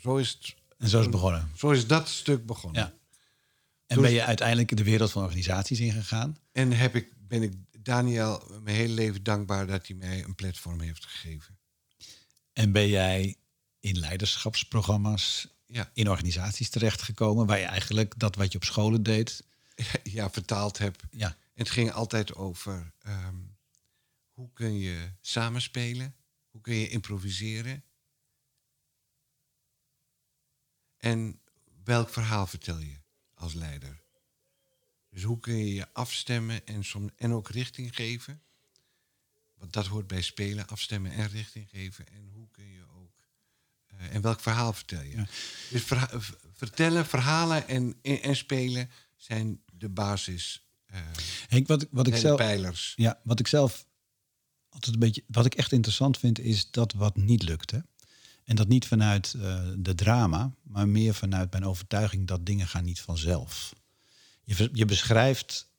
Zo is het. En zo is het begonnen. Zo is dat stuk begonnen. Ja. En ben je uiteindelijk de wereld van organisaties ingegaan? En heb ik, ben ik Daniel mijn hele leven dankbaar dat hij mij een platform heeft gegeven. En ben jij in leiderschapsprogramma's ja. in organisaties terechtgekomen, waar je eigenlijk dat wat je op scholen deed, ja, vertaald heb. Ja. Het ging altijd over ehm, hoe kun je samenspelen, hoe kun je improviseren, En welk verhaal vertel je als leider? Dus hoe kun je je afstemmen en, som, en ook richting geven? Want dat hoort bij spelen, afstemmen en richting geven. En hoe kun je ook. Uh, en welk verhaal vertel je? Dus vertellen, verhalen en, en, spelen zijn de basis. Uh, Henk, wat, wat ik zelf. Pijlers. Ja, wat ik zelf altijd een beetje. Wat ik echt interessant vind, is dat wat niet lukt. Hè? En dat niet vanuit uh, de drama, maar meer vanuit mijn overtuiging dat dingen gaan niet vanzelf. Je, je beschrijft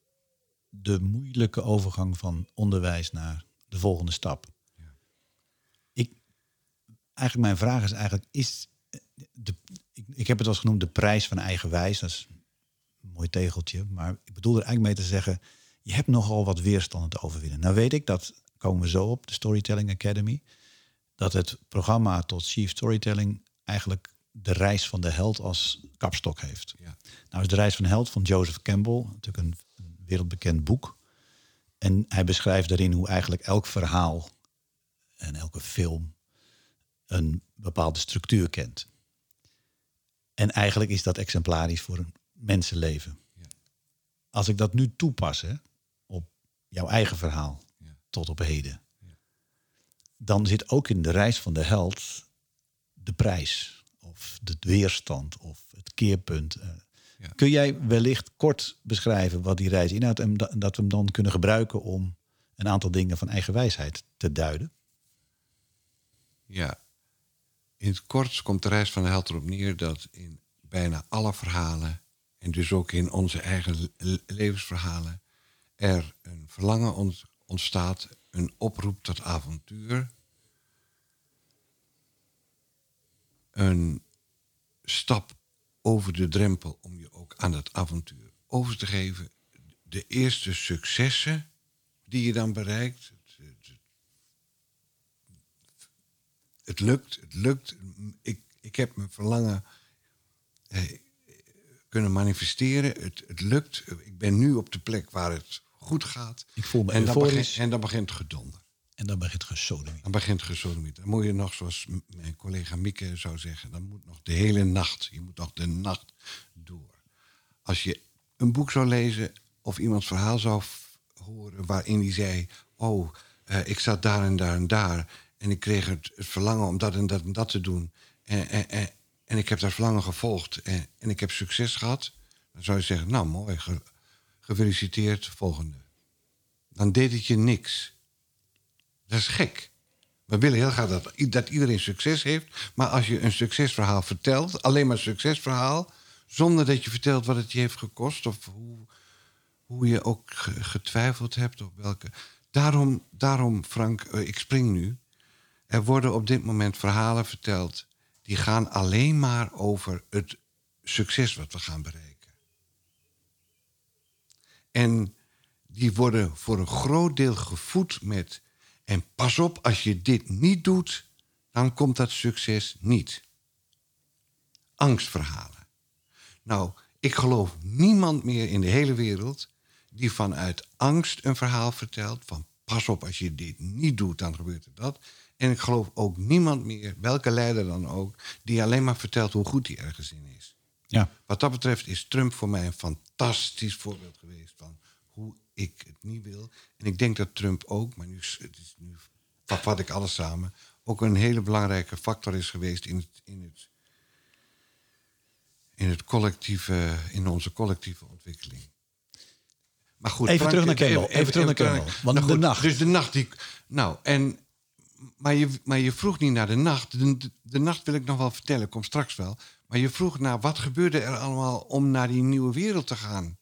de moeilijke overgang van onderwijs naar de volgende stap. Ja. Ik, eigenlijk mijn vraag is eigenlijk, is de, ik, ik heb het eens genoemd de prijs van eigen wijs. Dat is een mooi tegeltje. Maar ik bedoel er eigenlijk mee te zeggen, je hebt nogal wat weerstanden te overwinnen. Nou weet ik, dat komen we zo op, de Storytelling Academy, dat het programma tot Chief Storytelling eigenlijk de reis van de held als kapstok heeft. Ja. Nou is de reis van de held van Joseph Campbell natuurlijk een, een wereldbekend boek. En hij beschrijft daarin hoe eigenlijk elk verhaal en elke film een bepaalde structuur kent. En eigenlijk is dat exemplarisch voor een mensenleven. Ja. Als ik dat nu toepas hè, op jouw eigen verhaal ja. tot op heden. Dan zit ook in de reis van de held de prijs of de weerstand of het keerpunt. Eh. Kun jij wellicht kort beschrijven wat die reis inhoudt en dat we hem dan kunnen gebruiken om een aantal dingen van eigen wijsheid te duiden? Ja, in het kort komt de reis van de held erop neer dat in bijna alle verhalen, en dus ook in onze eigen levensverhalen, er een verlangen ontstaat, een oproep tot avontuur, een stap over de drempel om je ook aan het avontuur over te geven. De eerste successen die je dan bereikt, het lukt, het lukt. Ik, ik heb mijn verlangen eh, kunnen manifesteren. Het, het lukt. Ik ben nu op de plek waar het goed gaat. Ik voel me en dan, begint, en dan begint gedonder. En dan begint gesodemiet. Dan begint gesodemiet. Dan moet je nog, zoals mijn collega Mieke zou zeggen... dan moet nog de hele nacht, je moet nog de nacht door. Als je een boek zou lezen of iemands verhaal zou horen... waarin hij zei, oh, uh, ik zat daar en daar en daar... En ik kreeg het, verlangen om dat en dat en dat te doen. En, en, en, ik heb dat verlangen gevolgd. En, en ik heb succes gehad. Dan zou je zeggen, nou mooi, gefeliciteerd, volgende. Dan deed het je niks. Dat is gek. We willen heel graag dat, dat iedereen succes heeft. Maar als je een succesverhaal vertelt, alleen maar een succesverhaal... zonder dat je vertelt wat het je heeft gekost... of hoe, hoe je ook getwijfeld hebt op welke... Daarom, daarom Frank, eh, ik spring nu... Er worden op dit moment verhalen verteld die gaan alleen maar over het succes wat we gaan bereiken. En die worden voor een groot deel gevoed met en pas op, als je dit niet doet, dan komt dat succes niet. Angstverhalen. Nou, ik geloof niemand meer in de hele wereld die vanuit angst een verhaal vertelt van pas op, als je dit niet doet, dan gebeurt er dat. En ik geloof ook niemand meer, welke leider dan ook, die alleen maar vertelt hoe goed hij ergens in is. Ja. Wat dat betreft is Trump voor mij een fantastisch voorbeeld geweest van hoe ik het niet wil. En ik denk dat Trump ook, maar nu, het is, nu vat ik alles samen, ook een hele belangrijke factor is geweest in het, in het, in het collectieve, in onze collectieve ontwikkeling. Maar goed, even terug naar. Even, even, terug naar Kemmel. Want nou de nacht. Dus de nacht die. Nou, en maar, je, maar je vroeg niet naar de nacht. De, de, nacht wil ik nog wel vertellen, kom straks wel. Maar je vroeg naar wat gebeurde er allemaal om naar die nieuwe wereld te gaan.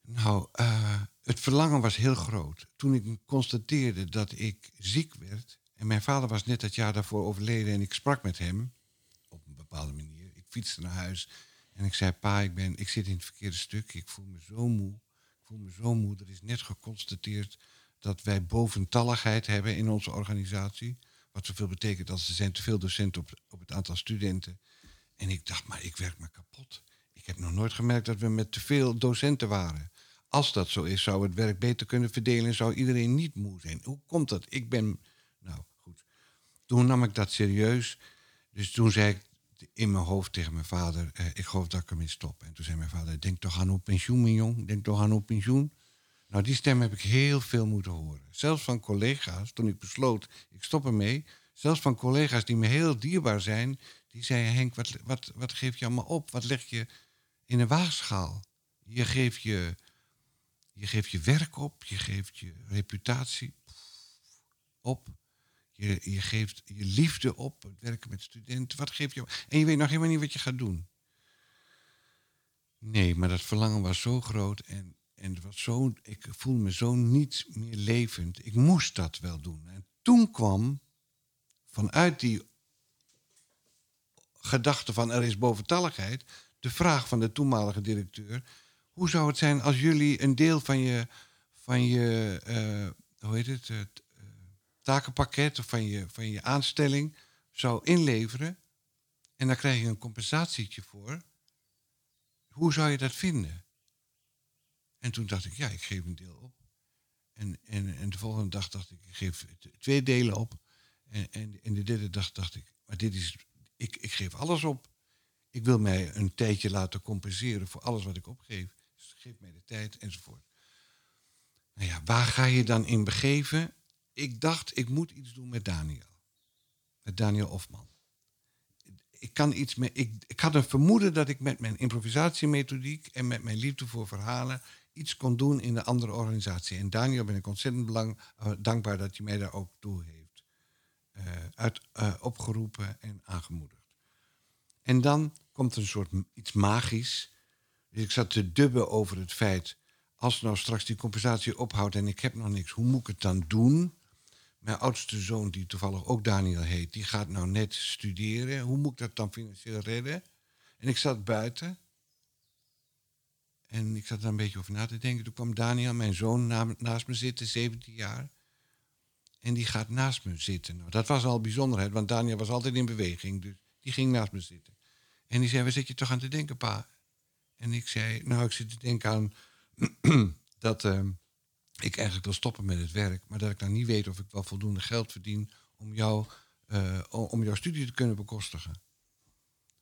Nou, uh, het verlangen was heel groot. Toen ik constateerde dat ik ziek werd. En mijn vader was net dat jaar daarvoor overleden. En ik sprak met hem op een bepaalde manier. Ik fietste naar huis. En ik zei: Pa, ik, ben, ik zit in het verkeerde stuk. Ik voel me zo moe. Ik voel me zo moe. Er is net geconstateerd dat wij boventalligheid hebben in onze organisatie. Wat zoveel betekent dat er zijn te veel docenten op, op het aantal studenten. En ik dacht, maar ik werk me kapot. Ik heb nog nooit gemerkt dat we met te veel docenten waren. Als dat zo is, zou het werk beter kunnen verdelen en zou iedereen niet moe zijn. Hoe komt dat? Ik ben. Nou goed. Toen nam ik dat serieus. Dus toen zei ik in mijn hoofd tegen mijn vader: eh, Ik geloof dat ik ermee stop. En toen zei mijn vader: Denk toch aan op pensioen, mijn jong. Denk toch aan op pensioen. Nou, die stem heb ik heel veel moeten horen. Zelfs van collega's, toen ik besloot, ik stop ermee. Zelfs van collega's die me heel dierbaar zijn, die zeiden: Henk, wat, wat, wat geef je allemaal op? Wat leg je in een waagschaal? Je geeft je, je geeft je werk op, je geeft je reputatie op. Je, je geeft je liefde op, het werken met studenten. Wat geef je? En je weet nog helemaal niet wat je gaat doen. Nee, maar dat verlangen was zo groot. En en het was zo, ik voelde me zo niet meer levend. Ik moest dat wel doen. En toen kwam vanuit die gedachte van er is boventalligheid, de vraag van de toenmalige directeur: hoe zou het zijn als jullie een deel van je, van je uh, hoe heet het, uh, takenpakket of van je, van je aanstelling zou inleveren en daar krijg je een compensatietje voor? Hoe zou je dat vinden? En toen dacht ik, ja, ik geef een deel op. En, en, en de volgende dag dacht ik, ik geef twee delen op. En, en, en de derde dag dacht ik, maar dit is, ik, ik geef alles op. Ik wil mij een tijdje laten compenseren voor alles wat ik opgeef. Dus geef mij de tijd enzovoort. Nou ja, waar ga je dan in begeven? Ik dacht, ik moet iets doen met Daniel. Met Daniel Hofman. Ik, kan iets met, ik, ik had een vermoeden dat ik met mijn improvisatiemethodiek en met mijn liefde voor verhalen iets kon doen in een andere organisatie. En Daniel ben ik ontzettend uh, dankbaar dat hij mij daar ook toe heeft uh, uit, uh, opgeroepen en aangemoedigd. En dan komt een soort iets magisch. Dus ik zat te dubben over het feit, als nou straks die compensatie ophoudt en ik heb nog niks, hoe moet ik het dan doen? Mijn oudste zoon, die toevallig ook Daniel heet, die gaat nou net studeren. Hoe moet ik dat dan financieel redden? En ik zat buiten en ik zat daar een beetje over na te denken. Toen kwam Daniel, mijn zoon, naast me zitten, 17 jaar. En die gaat naast me zitten. Nou, dat was al bijzonderheid, want Daniel was altijd in beweging. Dus die ging naast me zitten. En die zei, waar zit je toch aan te denken, pa? En ik zei, nou, ik zit te denken aan dat uh, ik eigenlijk wil stoppen met het werk. Maar dat ik dan niet weet of ik wel voldoende geld verdien om, jou, uh, om jouw studie te kunnen bekostigen.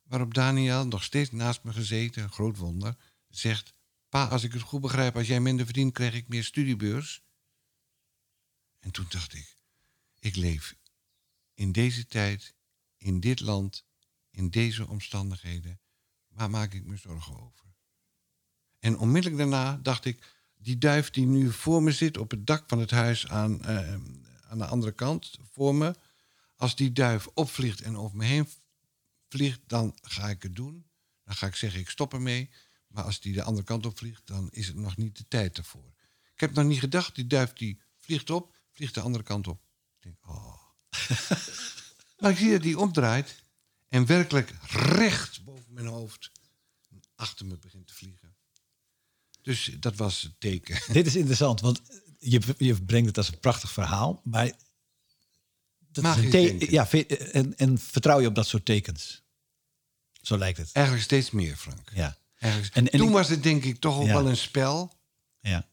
Waarop Daniel, nog steeds naast me gezeten, groot wonder, zegt... Pa, als ik het goed begrijp, als jij minder verdient, krijg ik meer studiebeurs. En toen dacht ik, ik leef in deze tijd, in dit land, in deze omstandigheden. Waar maak ik me zorgen over? En onmiddellijk daarna dacht ik, die duif die nu voor me zit op het dak van het huis aan, uh, aan de andere kant voor me. Als die duif opvliegt en over me heen vliegt, dan ga ik het doen. Dan ga ik zeggen, ik stop ermee. Maar als die de andere kant op vliegt, dan is het nog niet de tijd ervoor. Ik heb nog niet gedacht, die duif die vliegt op, vliegt de andere kant op. Ik denk, oh. maar ik zie dat die omdraait en werkelijk recht boven mijn hoofd achter me begint te vliegen. Dus dat was het teken. Dit is interessant, want je, je brengt het als een prachtig verhaal, maar dat is ja, en, en vertrouw je op dat soort tekens? Zo lijkt het. Eigenlijk steeds meer, Frank. Ja. En, en Toen was het denk ik toch ook wel een spel. Ja.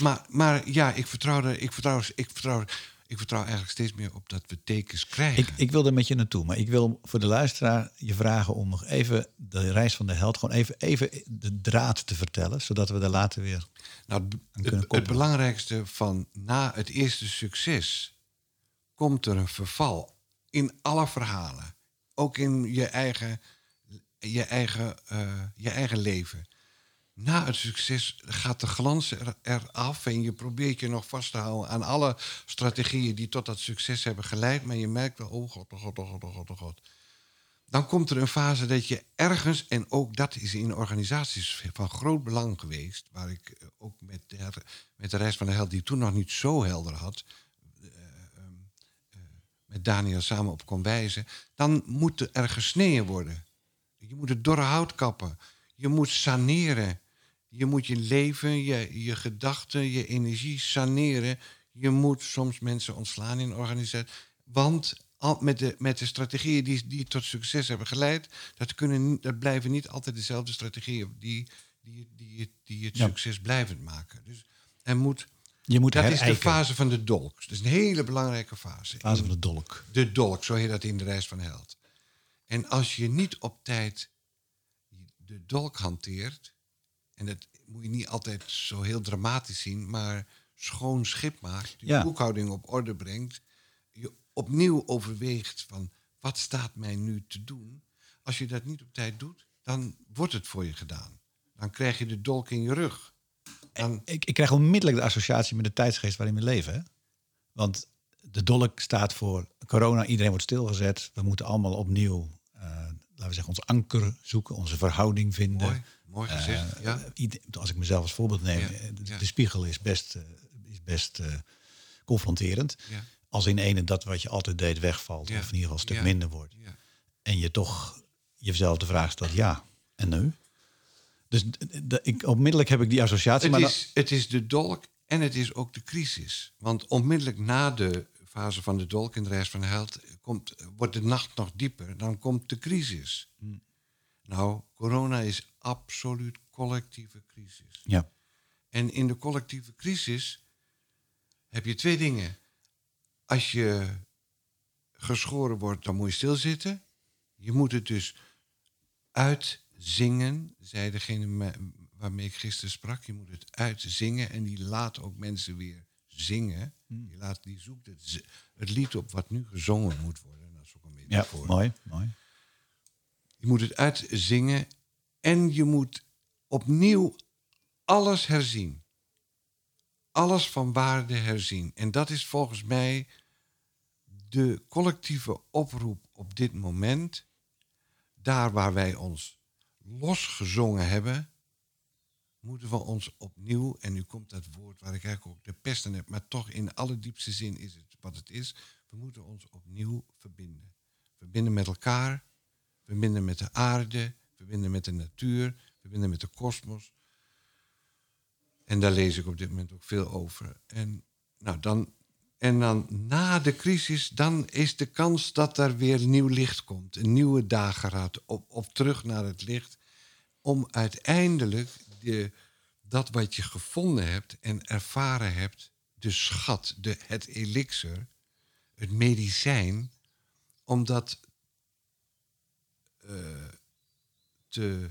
Maar, maar ja, ik vertrouw, ik, vertrouw, ik, vertrouw, ik vertrouw eigenlijk steeds meer op dat we tekens krijgen. Ik, ik wil er met je naartoe, maar ik wil voor de luisteraar je vragen om nog even de reis van de held, gewoon even, even de draad te vertellen, zodat we daar later weer nou, het, het, het belangrijkste van na het eerste succes komt er een verval in alle verhalen. Ook in je eigen je eigen, uh, je eigen leven. Na het succes gaat de glans er, eraf en je probeert je nog vast te houden aan alle strategieën die tot dat succes hebben geleid. Maar je merkt wel, oh god, oh god, oh god, oh god, oh. Dan komt er een fase dat je ergens, en ook dat is in organisaties van groot belang geweest, waar ik eh, ook met de, met de reis van de held, die toen nog niet zo helder had, uh, uh, met Daniel samen op kon wijzen, dan moet er gesneden worden. Je moet het dorre hout kappen. Je moet saneren. Je moet je leven, je, je gedachten, je energie saneren. Je moet soms mensen ontslaan in een organisatie. Want met de, met de strategieën die, die tot succes hebben geleid, dat, kunnen, dat blijven niet altijd dezelfde strategieën die, die, die, die het succes blijvend maken. Dus er moet. Je moet dat is de fase van de dolk. Dat is een hele belangrijke fase. De fase van de dolk. De dolk, zo heet dat in de reis van held. En als je niet op tijd de dolk hanteert, en dat moet je niet altijd zo heel dramatisch zien, maar schoon schip maakt, je boekhouding op orde brengt, je opnieuw overweegt van wat staat mij nu te doen. Als je dat niet op tijd doet, dan wordt het voor je gedaan. Dan krijg je de dolk in je rug. Dan... Ik, ik krijg onmiddellijk de associatie met de tijdsgeest waarin we leven. Hè? Want de dolk staat voor corona, iedereen wordt stilgezet. We moeten allemaal opnieuw laten we zeggen, ons anker zoeken, onze verhouding vinden. Mooi, mooi gezegd, uh, ja. Als ik mezelf als voorbeeld neem, ja, de, de, spiegel is best, uh, is best uh, confronterend. Als in ene dat wat je altijd deed wegvalt, of in ieder geval een stuk minder wordt. En je toch jezelf de vraag stelt, ja, en nu? Dus ik, onmiddellijk heb ik die associatie. Het, maar is, het is de dolk en het is ook de crisis. Want onmiddellijk na de fase van de dolk in de reis van de held... Komt, wordt de nacht nog dieper, dan komt de crisis. Hmm. Nou, corona is absoluut collectieve crisis. Ja. En in de collectieve crisis heb je twee dingen. Als je geschoren wordt, dan moet je stilzitten. Je moet het dus uitzingen, zei degene waarmee ik gisteren sprak. Je moet het uitzingen en die laat ook mensen weer zingen. Hmm. Die, laat, die zoekt het, het lied op wat nu gezongen moet worden. Dat is ook een beetje ja, mooi, mooi. Je moet het uitzingen en je moet opnieuw alles herzien. Alles van waarde herzien. En dat is volgens mij de collectieve oproep op dit moment. Daar waar wij ons losgezongen hebben, moeten we ons opnieuw, en nu komt dat woord waar ik eigenlijk ook de pest aan heb, maar toch in alle diepste zin is het wat het is. We moeten ons opnieuw verbinden. Verbinden met elkaar, verbinden met de aarde, verbinden met de natuur, verbinden met de kosmos. En daar lees ik op dit moment ook veel over. En, nou, dan, en dan na de crisis, dan is de kans dat er weer nieuw licht komt. Een nieuwe dageraad op, op terug naar het licht. Om uiteindelijk de, dat wat je gevonden hebt en ervaren hebt, de schat, de, het elixir, het medicijn, om dat uh, te,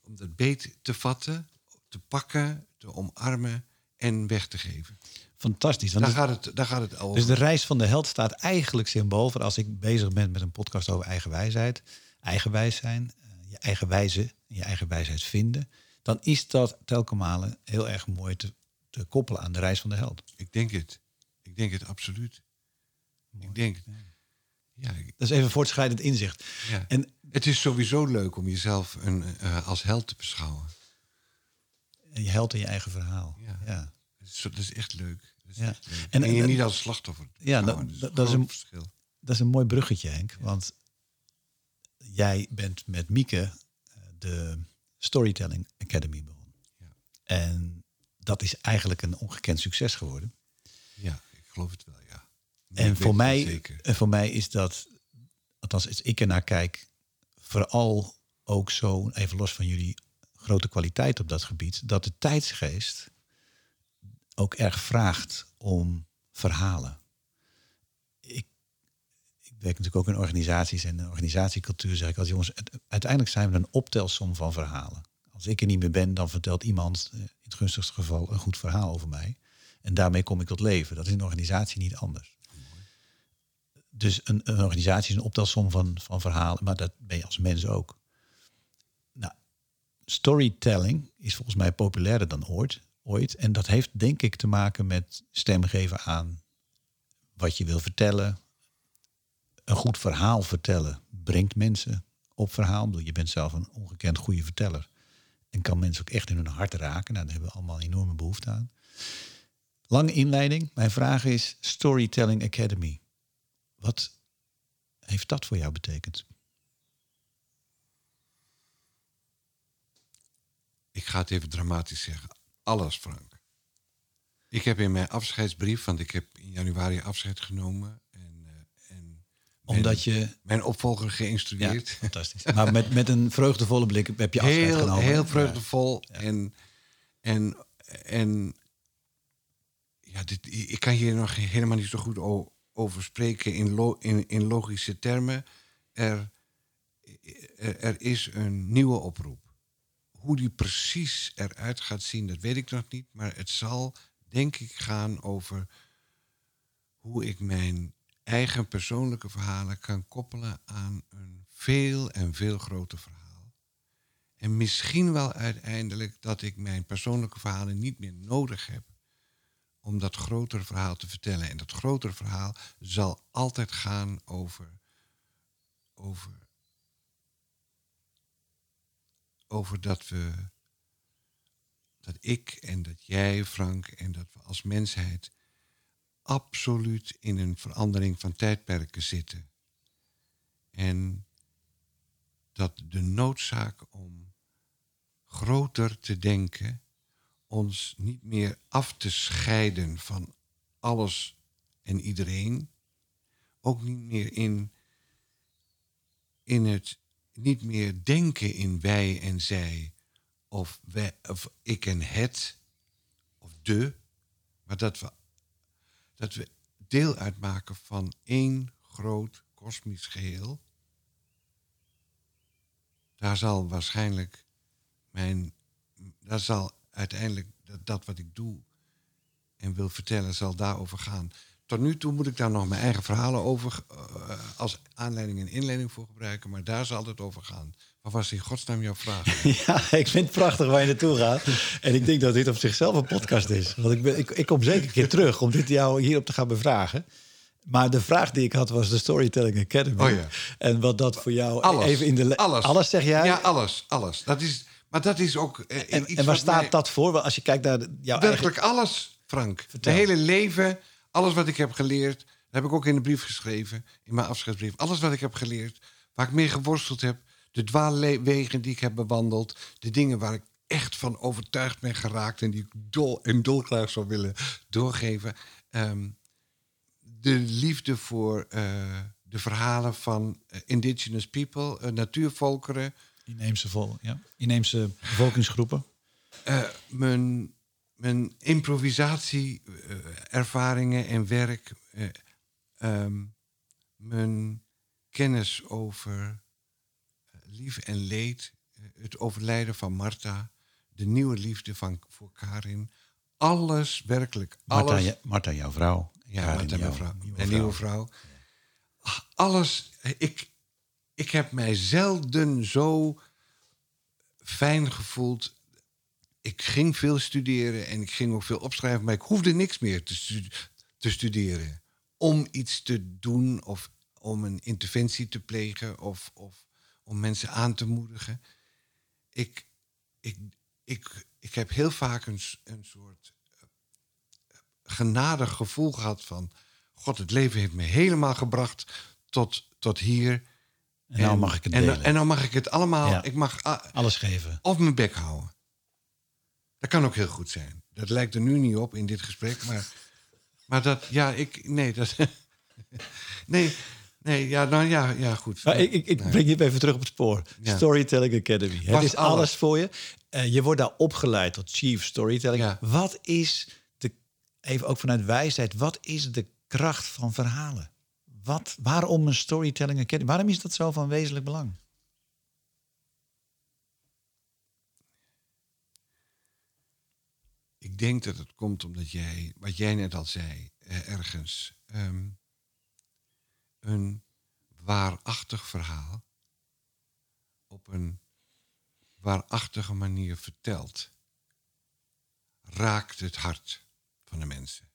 om dat beet te vatten, te pakken, te omarmen en weg te geven. Fantastisch. Want daar, gaat het, daar gaat het over. Dus de reis van de held staat eigenlijk symbool voor als ik bezig ben met een podcast over eigen wijsheid, eigenwijs zijn, eh, je eigen wijze, je eigen wijsheid vinden, dan is dat telkens heel erg mooi te, te koppelen aan de reis van de held. Ik denk het. Ik denk het absoluut. Ik denk. Ja, dat is even voortschrijdend inzicht. Ja. En, het is sowieso leuk om jezelf een, uh, als held te beschouwen. Je held in je eigen verhaal. Ja. ja. Dat, is, echt leuk. Is ja. echt leuk. En, en, je niet als slachtoffer. Ja, dat, dat, dat is een verschil. Dat is een mooi bruggetje, Henk. Want jij bent met Mieke eh, de Storytelling Academy begonnen. Ja. En dat is eigenlijk een ongekend succes geworden. Ja, ik geloof het wel, ja. En voor, mij, en voor mij is dat, althans als ik ernaar kijk, vooral ook zo, even los van jullie grote kwaliteit op dat gebied, dat de tijdsgeest ook erg vraagt om verhalen. Werk natuurlijk ook in organisaties en organisatiecultuur zeg ik als jongens, uiteindelijk zijn we een optelsom van verhalen. Als ik er niet meer ben, dan vertelt iemand, eh, in het gunstigste geval, een goed verhaal over mij. En daarmee kom ik tot leven. Dat is in een organisatie niet anders dus een, een, organisatie is een optelsom van, van verhalen, maar dat ben je als mens ook. Nou, storytelling is volgens mij populairder dan ooit, ooit. En dat heeft denk ik te maken met stem geven aan wat je wil vertellen. Een goed verhaal vertellen brengt mensen op verhaal. Je bent zelf een ongekend goede verteller. En kan mensen ook echt in hun hart raken. Nou, daar hebben we allemaal enorme behoefte aan. Lange inleiding. Mijn vraag is Storytelling Academy. Wat heeft dat voor jou betekend? Ik ga het even dramatisch zeggen. Alles, Frank. Ik heb in mijn afscheidsbrief, want ik heb in januari afscheid genomen. Omdat je... Mijn opvolger geïnstrueerd. Ja, fantastisch. maar met, met een vreugdevolle blik heb je afscheid heel, genomen. Heel vreugdevol. En, en, en ja, dit, ik kan hier nog helemaal niet zo goed over spreken in, in, in logische termen. Er, er, is een nieuwe oproep. Hoe die precies eruit gaat zien, dat weet ik nog niet. Maar het zal, denk ik, gaan over hoe ik mijn eigen persoonlijke verhalen kan koppelen aan een veel en veel groter verhaal. En misschien wel uiteindelijk dat ik mijn persoonlijke verhalen niet meer nodig heb om dat grotere verhaal te vertellen. En dat grotere verhaal zal altijd gaan over, over, over dat we, dat ik en dat jij, Frank, en dat we als mensheid absoluut in een verandering van tijdperken zitten. En dat de noodzaak om groter te denken, ons niet meer af te scheiden van alles en iedereen, ook niet meer in, in het niet meer denken in wij en zij, of, wij, of ik en het, of de, maar dat we, dat we deel uitmaken van één groot kosmisch geheel. Daar zal waarschijnlijk mijn, daar zal uiteindelijk dat, wat ik doe en wil vertellen, zal daarover gaan. Tot nu toe moet ik daar nog mijn eigen verhalen over uh, als aanleiding en inleiding voor gebruiken, maar daar zal het over gaan. Wat was in godsnaam jouw vraag? ja, ik vind het prachtig waar je naartoe gaat. En ik denk dat dit op zichzelf een podcast is. Want ik, ben, ik, ik kom zeker een keer terug om dit jou hierop te gaan bevragen. Maar de vraag die ik had was de Storytelling Academy. Oh ja. En wat dat voor jou alles, even in de alles. alles zeg jij? Ja, alles, alles. Dat is, maar dat is ook. Eh, en, iets en waar staat mij- dat voor? Als je kijkt naar jouw Werkelijk eigen... alles, Frank. Vertel. Mijn hele leven, alles wat ik heb geleerd, dat heb ik ook in de brief geschreven, in mijn afscheidsbrief. Alles wat ik heb geleerd, waar ik mee geworsteld heb, de dwaalwegen die ik heb bewandeld, de dingen waar ik echt van overtuigd ben geraakt en die ik dol en dolgraag zou willen doorgeven. Ehm, de liefde voor eh, de verhalen van eh, indigenous people, eh, natuurvolkeren, Inheemse, vol, ja. Inheemse bevolkingsgroepen. Mijn, mijn improvisatie-ervaringen en werk, eh, ehm, mijn kennis over lief en leed, eh, het overlijden van Marta, de nieuwe liefde van, voor Karin, alles werkelijk, alles. je- Marta, jouw vrouw. Ja, Karin, mijn jouw vrouw. nieuwe Mijn nieuwe vrouw. Alles. Ik, ik heb mij zelden zo fijn gevoeld. Ik ging veel studeren en ik ging ook veel opschrijven, maar ik hoefde niks meer te, stu- te studeren. Om iets te doen of om een interventie te plegen of, of om mensen aan te moedigen. Ik, ik, ik, ik heb heel vaak een, een soort genadig gevoel gehad van... God, het leven heeft me helemaal gebracht tot, tot hier. En nou mag ik het en, delen. en nou mag ik het allemaal... Ja. Ik mag ah, Alles geven. op mijn bek houden. Dat kan ook heel goed zijn. Dat lijkt er nu niet op in dit gesprek, maar... Maar dat, ja, ik... Nee, dat... nee, nee, ja, nou ja, ja, goed. Maar ik, ik, ik breng je even terug op het spoor. Ja. Storytelling Academy. Het is alles, alles. voor je. Eh, je wordt daar opgeleid tot Chief Storytelling. Ja. Wat is de, even ook vanuit wijsheid, wat is de kracht van verhalen? Wat, waarom een Storytelling Academy? Waarom is dat zo van wezenlijk belang? Ik denk dat het komt omdat jij, wat jij net al zei, eh, ergens ehm, een waarachtig verhaal op een waarachtige manier vertelt, raakt het hart van de mensen.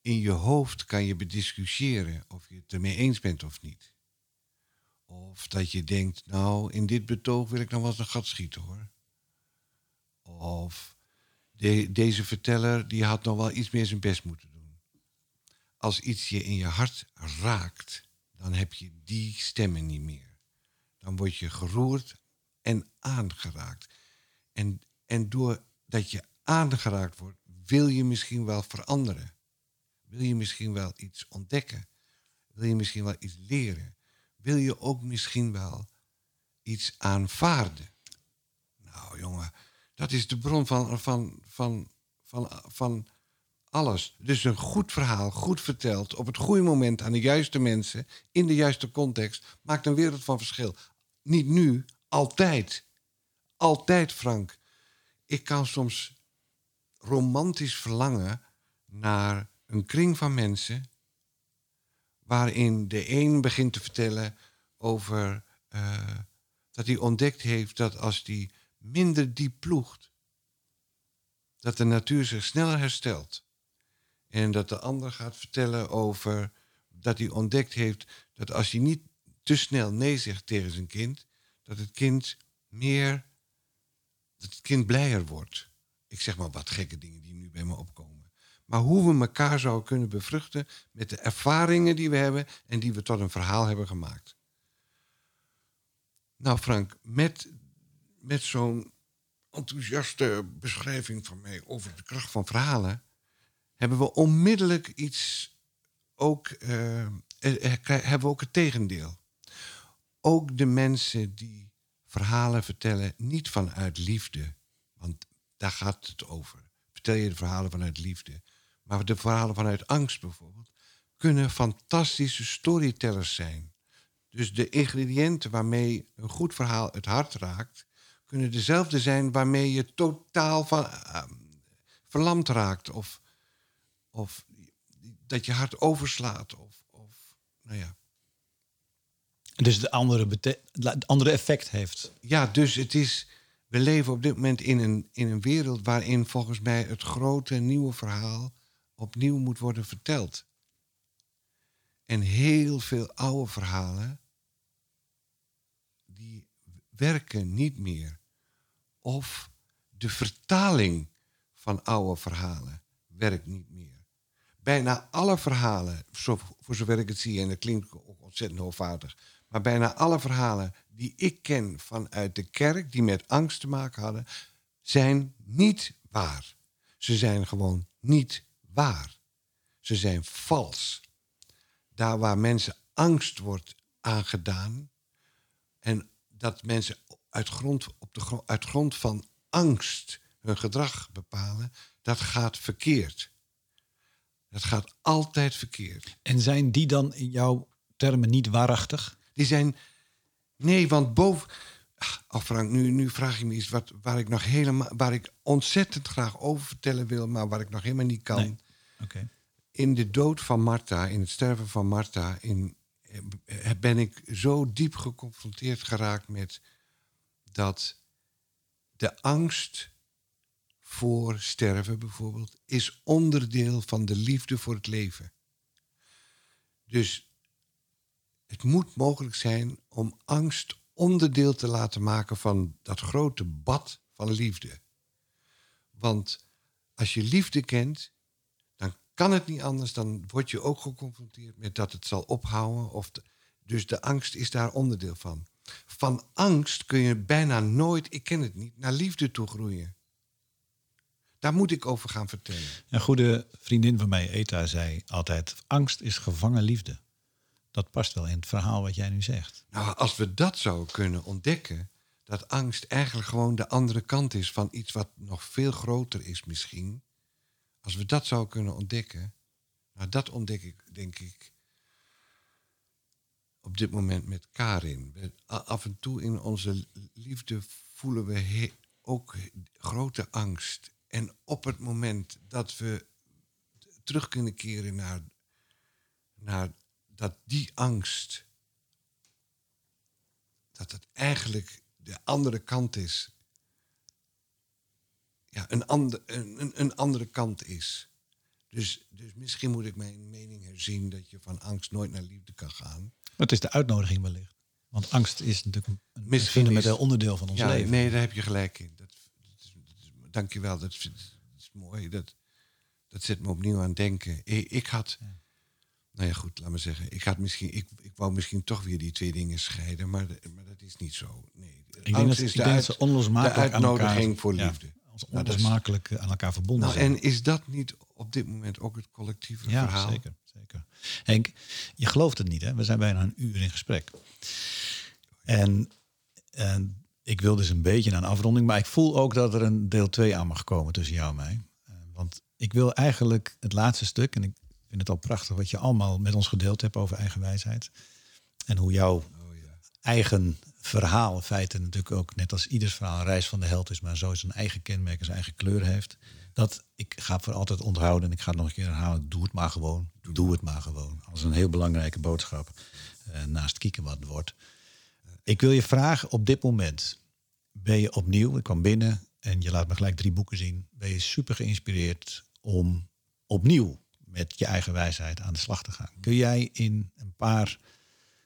In je hoofd kan je bediscussiëren of je het ermee eens bent of niet. Of dat je denkt, nou, in dit betoog wil ik nog wel eens een gat schieten hoor. Of de- deze verteller die had nog wel iets meer zijn best moeten doen. Als iets je in je hart raakt, dan heb je die stemmen niet meer. Dan word je geroerd en aangeraakt. En, en doordat je aangeraakt wordt, wil je misschien wel veranderen. Wil je misschien wel iets ontdekken. Wil je misschien wel iets leren. Wil je ook misschien wel iets aanvaarden. Nou, jongen, dat is de bron van, van, van, van, van alles. Dus een goed verhaal, goed verteld, op het goede moment aan de juiste mensen, in de juiste context, maakt een wereld van verschil. Niet nu, altijd. Altijd, Frank. Ik kan soms romantisch verlangen naar een kring van mensen waarin de een begint te vertellen over eh, dat hij ontdekt heeft dat als hij minder diep ploegt, dat de natuur zich sneller herstelt. En dat de ander gaat vertellen over dat hij ontdekt heeft dat als hij niet te snel nee zegt tegen zijn kind, dat het kind meer, dat het kind blijer wordt. Ik zeg maar wat gekke dingen die nu bij me opkomen. Maar hoe we elkaar zouden kunnen bevruchten met de ervaringen die we hebben en die we tot een verhaal hebben gemaakt. Nou, Frank, met, met zo'n enthousiaste beschrijving van mij over de kracht van verhalen, hebben we onmiddellijk iets ook, eh, eh, eh, hebben we ook het tegendeel. Ook de mensen die verhalen vertellen, niet vanuit liefde, want daar gaat het over. Vertel je de verhalen vanuit liefde, maar de verhalen vanuit angst bijvoorbeeld, kunnen fantastische storytellers zijn. Dus de ingrediënten waarmee een goed verhaal het hart raakt, kunnen dezelfde zijn waarmee je totaal van, uh, verlamd raakt. Of, of dat je hart overslaat. Of, of nou ja. Dus de andere, het andere effect heeft. Ja, dus het is. We leven op dit moment in een, in een wereld waarin volgens mij het grote nieuwe verhaal opnieuw moet worden verteld. En heel veel oude verhalen, die werken niet meer. Of de vertaling van oude verhalen werkt niet meer. Bijna alle verhalen, voor zover ik het zie, en dat klinkt ook ontzettend hoogvaardig, maar bijna alle verhalen die ik ken vanuit de kerk, die met angst te maken hadden, zijn niet waar. Ze zijn gewoon niet waar. Ze zijn vals. Daar waar mensen angst wordt aangedaan en dat mensen uit grond, op de, uit grond van angst hun gedrag bepalen, dat gaat verkeerd. Dat gaat altijd verkeerd. En zijn die dan in jouw termen niet waarachtig? Die zijn. Nee, want boven. Oh Frank, nu, nu vraag je me iets wat, waar ik nog helemaal. waar ik ontzettend graag over vertellen wil, maar waar ik nog helemaal niet kan. Nee. In de dood van Martha, in het sterven van Martha, in, eh, ben ik zo diep geconfronteerd geraakt met dat de angst voor sterven bijvoorbeeld is onderdeel van de liefde voor het leven. Dus het moet mogelijk zijn om angst onderdeel te laten maken van dat grote bad van liefde. Want als je liefde kent, dan kan het niet anders, dan word je ook geconfronteerd met dat het zal ophouden. Of dus de angst is daar onderdeel van. Van angst kun je bijna nooit, ik ken het niet, naar liefde toe groeien. Daar moet ik over gaan vertellen. Een goede vriendin van mij, Eta, zei altijd: angst is gevangen liefde. Dat past wel in het verhaal wat jij nu zegt. Nou, als we dat zouden kunnen ontdekken, dat angst eigenlijk gewoon de andere kant is van iets wat nog veel groter is misschien. Als we dat zouden kunnen ontdekken, nou dat ontdek ik, denk ik, op dit moment met Karin. Af en toe in onze liefde voelen we ook grote angst. En op het moment dat we terug kunnen keren naar, naar dat die angst, dat het eigenlijk de andere kant is. Ja, een, ander, een, een andere kant is. Dus, dus misschien moet ik mijn mening herzien dat je van angst nooit naar liefde kan gaan. Maar het is de uitnodiging wellicht. Want angst is natuurlijk een, een fundamenteel onderdeel van ons ja, leven. Nee, daar heb je gelijk in. Dat, dat, dat, dank je wel, dat, is mooi. Dat, dat zet me opnieuw aan het denken. Ik, ik had, ja. nou ja goed, laat me zeggen. Ik, had misschien, ik, ik wou misschien toch weer die twee dingen scheiden, maar, maar dat is niet zo. Nee. Ik denk dat, is de, uit, dat onlosmakelijk de uitnodiging aan elkaar, voor liefde. Ja, als onlosmakelijk aan elkaar verbonden nou. En is dat niet op dit moment ook het collectieve ja, verhaal? zeker. zeker. Henk, je gelooft het niet, hè? We zijn bijna een uur in gesprek. En, en ik wil dus een beetje naar een afronding, maar ik voel ook dat er een deel 2 aan mag komen tussen jou en mij. Uh, want ik wil eigenlijk het laatste stuk, en ik vind het al prachtig wat je allemaal met ons gedeeld hebt over eigen wijsheid. En hoe jouw Oh, ja. eigen verhaal, in feite natuurlijk ook net als ieders verhaal een reis van de held is, maar zo zijn eigen kenmerk, zijn eigen kleur heeft. Dat ik ga voor altijd onthouden en ik ga het nog een keer herhalen. Doe het maar gewoon. Doe het maar gewoon. Als een heel belangrijke boodschap. eh, naast kieken wat wordt. Ik wil je vragen op dit moment. Ben je opnieuw, ik kwam binnen en je laat me gelijk drie boeken zien. Ben je super geïnspireerd om opnieuw met je eigen wijsheid aan de slag te gaan. Kun jij in een paar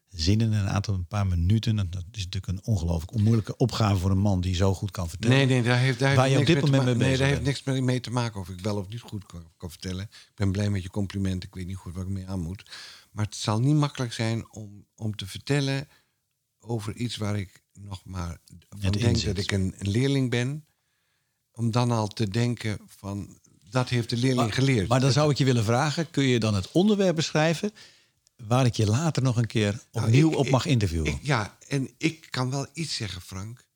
zinnen, een aantal, een paar minuten. En dat is natuurlijk een ongelooflijk onmoeilijke opgave voor een man die zo goed kan vertellen. Nee, nee, daar heeft, daar Waar je op niks dit mee moment te mee Nee, daar heeft niks mee, te maken of ik wel of niet goed kan, kan vertellen. Ik ben blij met je compliment. Ik weet niet goed waar ik mee aan moet. Maar het zal niet makkelijk zijn om, om te vertellen over iets waar ik nog maar van denk dat ik een, een, leerling ben, om dan al te denken van dat heeft de leerling geleerd. Maar dan zou ik je willen vragen, kun je dan het onderwerp beschrijven waar ik je later nog een keer nou, opnieuw op mag interviewen? ja, en ik kan wel iets zeggen, Frank.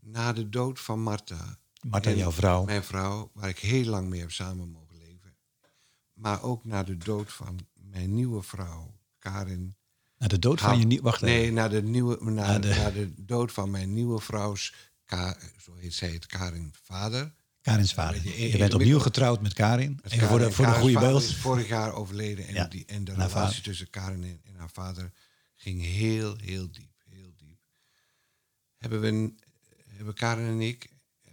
Na de dood van Marta. Marta, jouw vrouw. Mijn vrouw, waar ik heel lang mee heb samen mogen leven. Maar ook na de dood van mijn nieuwe vrouw, Karin. Na de dood van je nieuwe... Wacht Nee, na de, nieuwe, na, de... na de dood van mijn nieuwe vrouws, zo heet zij het, Karin vader. Karins vader. Je, bent opnieuw getrouwd met Karin. Even voor de, voor de goede beeld. is vorig jaar overleden. En, die, en de relatie tussen Karin en, haar vader ging heel, heel diep. Heel diep. Hebben, we, hebben Karin en ik, eh,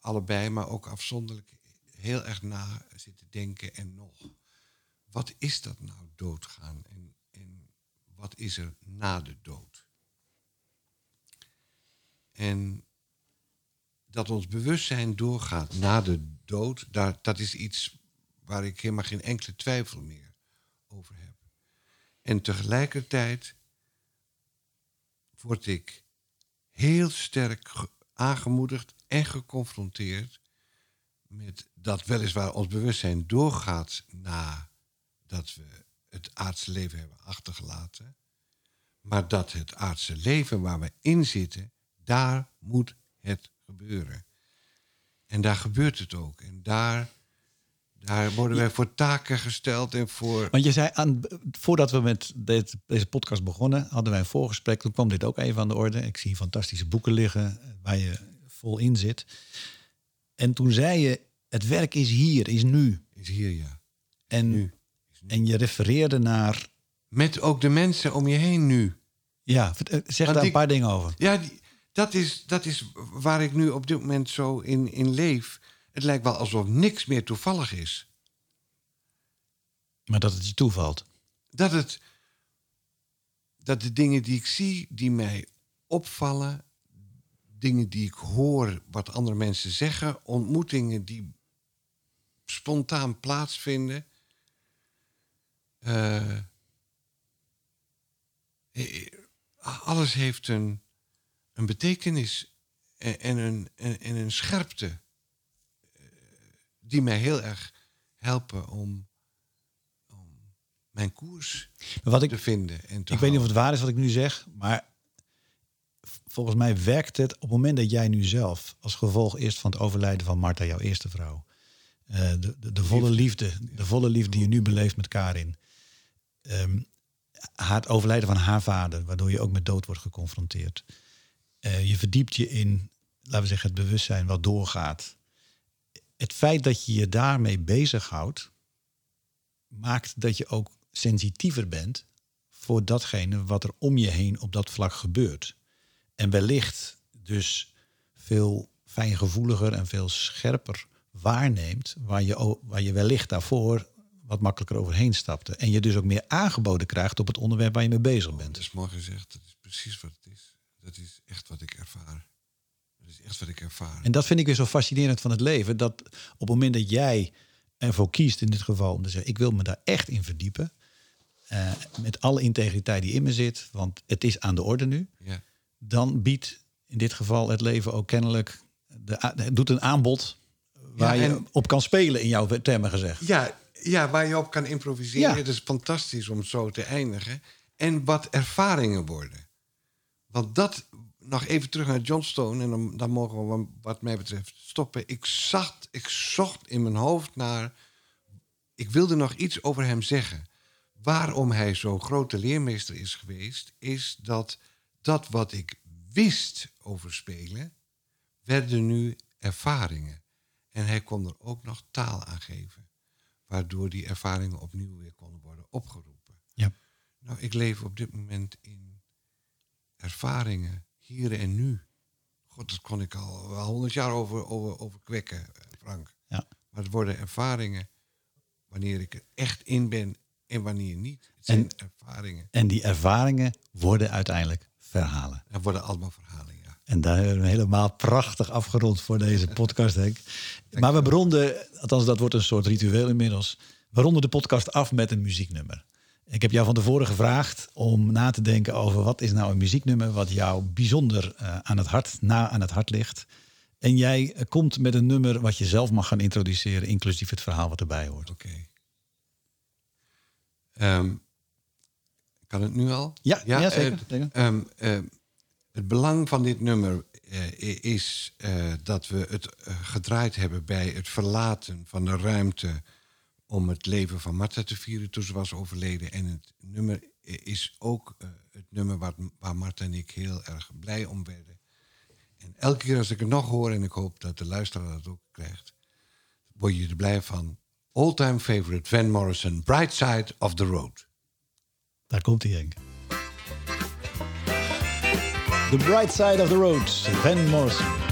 allebei, maar ook afzonderlijk, heel erg na zitten denken. En nog, wat is dat nou, doodgaan? En wat is er na de dood? En dat ons bewustzijn doorgaat na de dood, daar, dat is iets waar ik helemaal geen enkele twijfel meer over heb. En tegelijkertijd word ik heel sterk aangemoedigd en geconfronteerd met dat weliswaar ons bewustzijn doorgaat nadat we het aardse leven hebben achtergelaten, maar dat het aardse leven waar we in zitten, daar moet het gebeuren. En daar gebeurt het ook. En daar, daar worden wij voor taken gesteld en voor. Want je zei aan, voordat we met dit, deze podcast begonnen, hadden wij een voorgesprek. Toen kwam dit ook even aan de orde. Ik zie fantastische boeken liggen waar je vol in zit. En toen zei je: het werk is hier, is nu. Is hier, ja. En, nu. En je refereerde naar. Met ook de mensen om je heen nu. Ja, zeg daar een paar dingen over. Ja, die, dat is, dat is waar ik nu op dit moment zo in, in leef. Het lijkt wel alsof niks meer toevallig is. Maar dat het je toevalt? Dat, het, dat de dingen die ik zie, die mij opvallen, dingen die ik hoor, wat andere mensen zeggen, ontmoetingen die spontaan plaatsvinden. Uh, alles heeft een, een betekenis en, een, en, een scherpte eh, die mij heel erg helpen om, om mijn koers wat ik, te vinden. En te ik weet niet of het waar is wat ik nu zeg, maar volgens mij werkt het op het moment dat jij nu zelf, als gevolg eerst van het overlijden van Marta, jouw eerste vrouw, uh, de, de, de, volle liefde, de volle liefde die je nu beleeft met Karin, um, het overlijden van haar vader, waardoor je ook met dood wordt geconfronteerd. Uh, je verdiept je in, laten we zeggen, het bewustzijn wat doorgaat. Het feit dat je je daarmee bezighoudt, maakt dat je ook sensitiever bent voor datgene wat er om je heen op dat vlak gebeurt. En wellicht dus veel fijngevoeliger en veel scherper waarneemt, waar je, waar je wellicht daarvoor wat makkelijker overheen stapte. En je dus ook meer aangeboden krijgt op het onderwerp waar je mee bezig bent. dat is mooi gezegd, dat is precies wat het is. Dat is echt wat ik ervaar. Dat is echt wat ik ervaar. En dat vind ik weer zo fascinerend van het leven. Dat op het moment dat jij ervoor kiest, in dit geval, om te zeggen: ik wil me daar echt in verdiepen. Uh, met alle integriteit die in me zit, want het is aan de orde nu. Ja. Dan biedt in dit geval het leven ook kennelijk. De, doet een aanbod waar je op kan spelen, in jouw termen gezegd. Ja, ja, waar je op kan improviseren. Ja. Het is fantastisch om zo te eindigen. En wat ervaringen worden. Want dat, nog even terug naar Johnstone, en dan, dan mogen we wat mij betreft stoppen. Ik, zag, ik zocht in mijn hoofd naar, ik wilde nog iets over hem zeggen. Waarom hij zo'n grote leermeester is geweest, is dat dat wat ik wist over spelen, werden nu ervaringen. En hij kon er ook nog taal aan geven, waardoor die ervaringen opnieuw weer konden worden opgeroepen. Ja. Nou, ik leef op dit moment in ervaringen, hier en nu. God, dat kon ik al wel honderd jaar over, over, over kwekken, Frank. Ja. Maar het worden ervaringen wanneer ik er echt in ben en wanneer niet. Het zijn en, ervaringen. En die ervaringen worden uiteindelijk verhalen. Er worden allemaal verhalen. En daar hebben we helemaal prachtig afgerond voor deze podcast, denk Maar we beronden, althans dat wordt een soort ritueel inmiddels. We ronden de podcast af met een muzieknummer. Ik heb jou van tevoren gevraagd om na te denken over wat is nou een muzieknummer wat jou bijzonder uh, aan het hart, na aan het hart ligt. En jij uh, komt met een nummer wat je zelf mag gaan introduceren, inclusief het verhaal wat erbij hoort. Oké. Um, kan het nu al? Ja, ja, ja zeker. Uh, um, het belang van dit nummer is dat we het gedraaid hebben bij het verlaten van de ruimte om het leven van Martha te vieren toen ze was overleden. En het nummer is ook het nummer waar, waar Martha en ik heel erg blij om werden. En elke keer als ik het nog hoor, en ik hoop dat de luisteraar dat ook krijgt, word je er blij van. All-time favorite Van Morrison, Bright Side of the Road. Daar komt hij, Henk. The Bright Side of the Road, Van Morrison.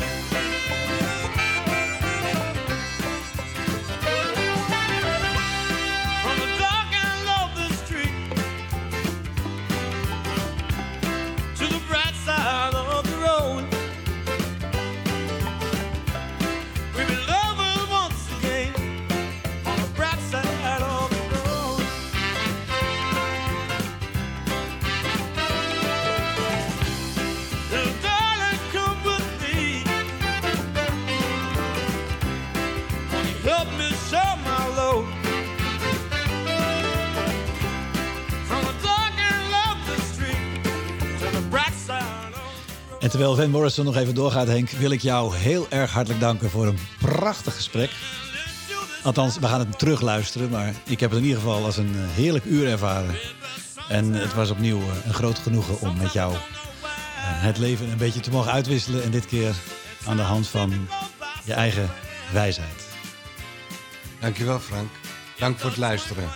Terwijl Van Morrison nog even doorgaat, Henk, wil ik jou heel erg hartelijk danken voor een prachtig gesprek. Althans, we gaan het terugluisteren, maar ik heb het in ieder geval als een eh, heerlijk uur ervaren. En het was opnieuw eh, een groot genoegen om met jou eh, het leven een beetje te mogen uitwisselen. En dit keer aan de hand van je eigen wijsheid. Dankjewel, Frank. Dank voor het luisteren.